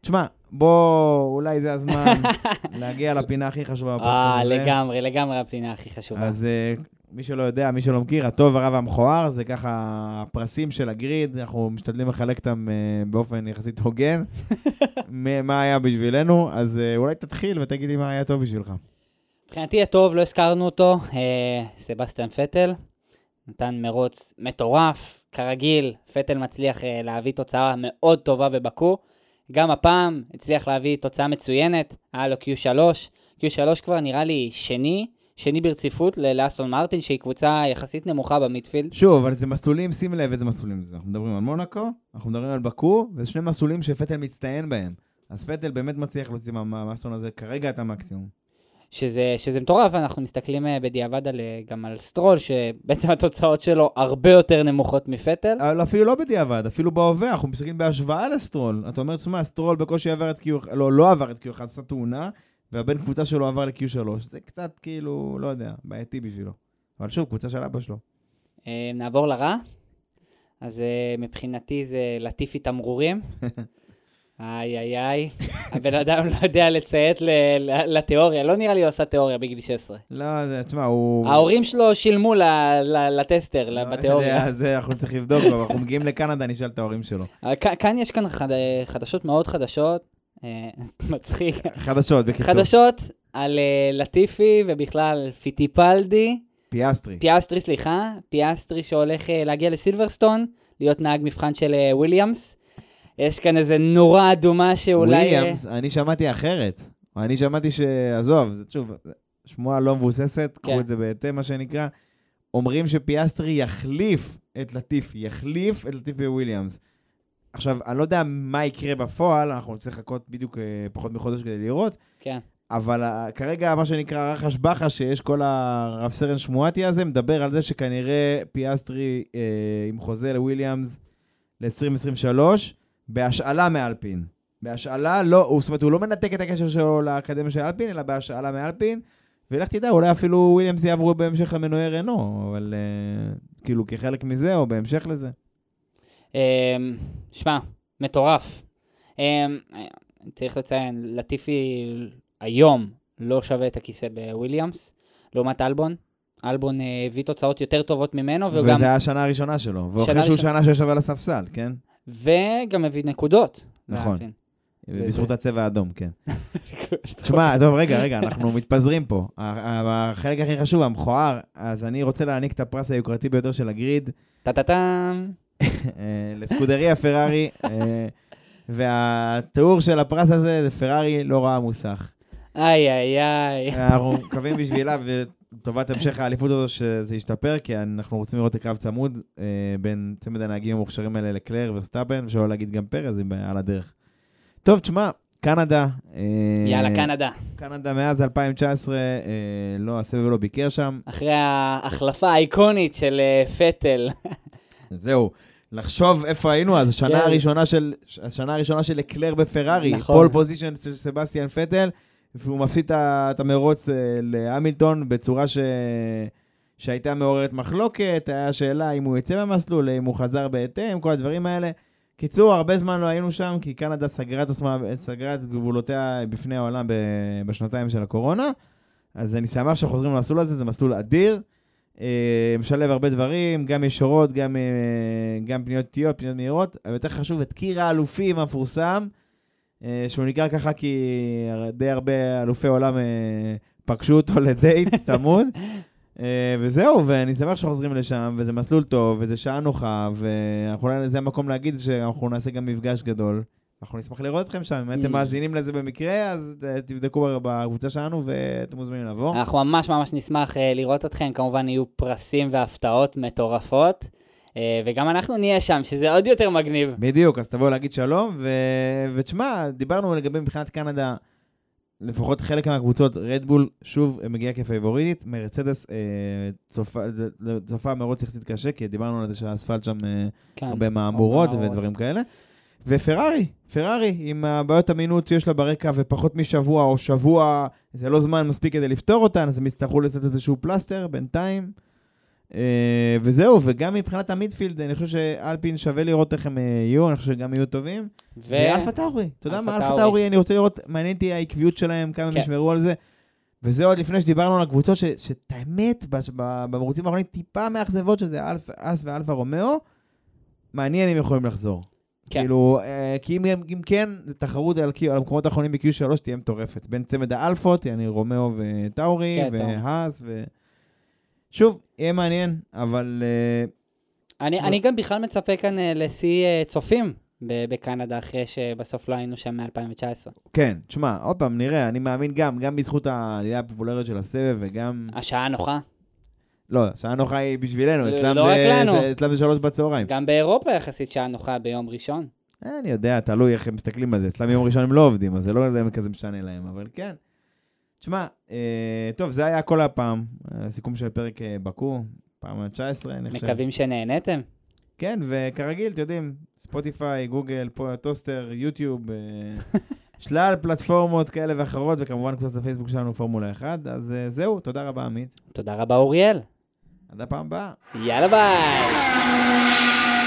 תשמע, בוא, אולי זה הזמן להגיע לפינה הכי חשובה אה, בפודקאסט הזה. לגמרי, לגמרי הפינה הכי חשובה. אז אה, מי שלא יודע, מי שלא מכיר, הטוב, הרע והמכוער, זה ככה הפרסים של הגריד, אנחנו משתדלים לחלק אותם אה, באופן יחסית הוגן. מה היה בשבילנו, אז אה, אולי תתחיל ותגיד לי מה היה טוב בשבילך. מבחינתי הטוב, לא הזכרנו אותו, אה, סבסטיאן פטל. נתן מרוץ מטורף, כרגיל, פטל מצליח אה, להביא תוצאה מאוד טובה בבקו. גם הפעם הצליח להביא תוצאה מצוינת, היה לו Q3. Q3 כבר נראה לי שני, שני ברציפות לאסטון מרטין, שהיא קבוצה יחסית נמוכה ב midfield. שוב, אבל זה מסלולים, שים לב איזה מסלולים זה. אנחנו מדברים על מונאקו, אנחנו מדברים על בקו, וזה שני מסלולים שפטל מצטיין בהם. אז פטל באמת מצליח להוציא מה- מה- מהאסון הזה כרגע את המקסימום. שזה, שזה מטורף, אנחנו מסתכלים אה, בדיעבד על, אה, גם על סטרול, שבעצם התוצאות שלו הרבה יותר נמוכות מפטל. אבל אפילו לא בדיעבד, אפילו בהווה, אנחנו מסתכלים בהשוואה לסטרול. אתה אומר, תשמע, סטרול בקושי עבר את Q1, לא, לא עבר את Q1, עשה תאונה, והבן קבוצה שלו עבר ל-Q3. זה קצת כאילו, לא יודע, בעייתי בשבילו. אבל שוב, קבוצה של אבא שלו. אה, נעבור לרע. אז מבחינתי זה לטיפי תמרורים. איי איי איי, הבן אדם לא יודע לציית לתיאוריה, לא נראה לי הוא עשה תיאוריה בגיל 16. לא, זה, תשמע, הוא... ההורים שלו שילמו לטסטר, לא בתיאוריה. יודע, זה אנחנו צריכים לבדוק, אבל אנחנו מגיעים לקנדה, נשאל את ההורים שלו. כ- כאן יש כאן חד- חדשות מאוד חדשות, אה, מצחיק, חדשות, בקיצור. חדשות על אה, לטיפי ובכלל פיטיפלדי, פיאסטרי. פיאסטרי סליחה, פיאסטרי שהולך אה, להגיע לסילברסטון, להיות נהג מבחן של אה, וויליאמס. יש כאן איזה נורה אדומה שאולי... אה, וויליאמס, אני שמעתי אחרת. אני שמעתי ש... עזוב, שוב, שמועה לא מבוססת, כן. קחו את זה בהתאם, מה שנקרא. אומרים שפיאסטרי יחליף את לטיפי, יחליף את לטיפי וויליאמס. עכשיו, אני לא יודע מה יקרה בפועל, אנחנו נצטרך לחכות בדיוק אה, פחות מחודש כדי לראות, כן. אבל אה, כרגע מה שנקרא רחש בחש, שיש כל הרב סרן שמועתי הזה, מדבר על זה שכנראה פיאסטרי אה, עם חוזה לוויליאמס ל-2023, בהשאלה מאלפין. בהשאלה, לא, הוא, זאת אומרת, הוא לא מנתק את הקשר שלו לאקדמיה של אלפין, אלא בהשאלה מאלפין, ולך תדע, אולי אפילו וויליאמס יעברו בהמשך למנועי רנו, אבל אה, כאילו כחלק מזה או בהמשך לזה. אמ, שמע, מטורף. אמ, צריך לציין, לטיפי היום לא שווה את הכיסא בוויליאמס, לעומת אלבון. אלבון אה, הביא תוצאות יותר טובות ממנו, והוא גם, וזה היה השנה הראשונה שלו, ואחרי שהוא ראשונה. שנה שיושב על הספסל, כן? וגם הביא נקודות. נכון. בזכות הצבע האדום, כן. תשמע, טוב, רגע, רגע, אנחנו מתפזרים פה. החלק הכי חשוב, המכוער, אז אני רוצה להעניק את הפרס היוקרתי ביותר של הגריד טה-טה-טם. אה, לסקודריה פרארי, אה, והתיאור של הפרס הזה זה פרארי לא ראה מוסך. איי איי איי. אנחנו מקווים בשבילה ולטובת המשך האליפות הזו שזה ישתפר, כי אנחנו רוצים לראות קרב צמוד אה, בין צמד הנהגים המוכשרים האלה לקלר ורסטאפן, ושלא להגיד גם פרז אם על הדרך. טוב, תשמע, קנדה. אה, יאללה, קנדה. קנדה מאז 2019, אה, לא הסבב לא ביקר שם. אחרי ההחלפה האיקונית של אה, פטל. זהו, לחשוב איפה היינו אז, השנה כן. הראשונה של, השנה הראשונה של לקלר בפרארי, נכון. pole position של סבסטיאן פטל, והוא מפסיד את המרוץ אה, להמילטון בצורה ש... שהייתה מעוררת מחלוקת, היה שאלה אם הוא יצא מהמסלול, אם הוא חזר בהתאם, כל הדברים האלה. קיצור, הרבה זמן לא היינו שם, כי קנדה סגרה את עצמה, סגרה את גבולותיה בפני העולם בשנתיים של הקורונה. אז אני שמח שחוזרים למסלול הזה, זה מסלול אדיר. אה, משלב הרבה דברים, גם ישורות, גם, אה, גם פניות איטיות, פניות מהירות, אבל יותר חשוב, את קיר האלופים המפורסם, שהוא נקרא ככה כי די הרבה אלופי עולם אה, פגשו אותו לדייט צמוד. אה, וזהו, ואני שמח שחוזרים לשם, וזה מסלול טוב, וזה שעה נוחה, ואולי זה המקום להגיד שאנחנו נעשה גם מפגש גדול. אנחנו נשמח לראות אתכם שם, אם אתם Mm. מאזינים לזה במקרה, אז אה, תבדקו בקבוצה שלנו ואתם מוזמנים לבוא. אנחנו ממש ממש נשמח אה, לראות אתכם, כמובן יהיו פרסים והפתעות מטורפות, אה, וגם אנחנו נהיה שם, שזה עוד יותר מגניב. בדיוק, אז תבואו להגיד שלום, ו... ותשמע, דיברנו לגבי מבחינת קנדה, לפחות חלק מהקבוצות, רדבול, שוב, מגיעה כפייבוריטית, מרצדס אה, צופה, צופה מרוץ יחסית קשה, כי דיברנו על זה שהאספלט שם אה, כן. הרבה מהמורות. ודברים כאלה. ופרארי, פרארי, עם הבעיות אמינות שיש לה ברקע ופחות משבוע או שבוע, זה לא זמן מספיק כדי לפתור אותן, אז הם יצטרכו לתת איזשהו פלסטר בינתיים. אה, וזהו, וגם מבחינת ה midfield, אני חושב שאלפין שווה לראות איך הם אה, יהיו, אני חושב שגם יהיו טובים. ו- ואלפה טאורי, אתה יודע מה, אלפה טאורי. אני רוצה לראות, מעניין אותי העקביות שלהם, כמה הם כן. ישמרו על זה. וזה עוד לפני שדיברנו על הקבוצות, שאת האמת, במרוצים האחרונים טיפה מאכזבות, שזה אלפ- האס ואלפה רומאו, מעניין אם יכולים לחזור. כן. כאילו, אה, כי אם, אם כן, תחרות על, על המקומות האחרונים ב-Q3 תהיה מטורפת. בין צמד האלפות, יעני רומאו וטאורי, כן. והאס, ו... שוב, יהיה מעניין, אבל אה, אני, לא. אני גם בכלל מצפה כאן אה, לשיא אה, צופים בקנדה, אחרי שבסוף לא היינו שם מ-2019. כן, תשמע, עוד פעם, נראה, אני מאמין גם, גם בזכות העלייה הפופולרית של הסבב, וגם... השעה נוחה, לא, שעה נוחה היא בשבילנו, לא אצלם רק זה. ש- אצלם זה שלוש בצהריים. גם באירופה יחסית שעה נוחה ביום ראשון. אני יודע, תלוי איך הם מסתכלים על זה. אצלם יום ראשון הם לא עובדים, אז זה לא כזה משנה להם, אבל כן. תשמע, אה, טוב, זה היה כל הפעם, הסיכום של פרק אה, בקו, פעם ה-19, אני חושב. מקווים שנהניתם. כן, וכרגיל, אתם יודעים, ספוטיפיי, גוגל, פה, טוסטר, יוטיוב, אה, שלל פלטפורמות כאלה ואחרות, וכמובן קבוצת הפייסבוק שלנו, פורמולה 1. אז אה, זהו, תודה רבה, עמית. תודה רבה, אוריאל. עד הפעם הבאה. יאללה ביי.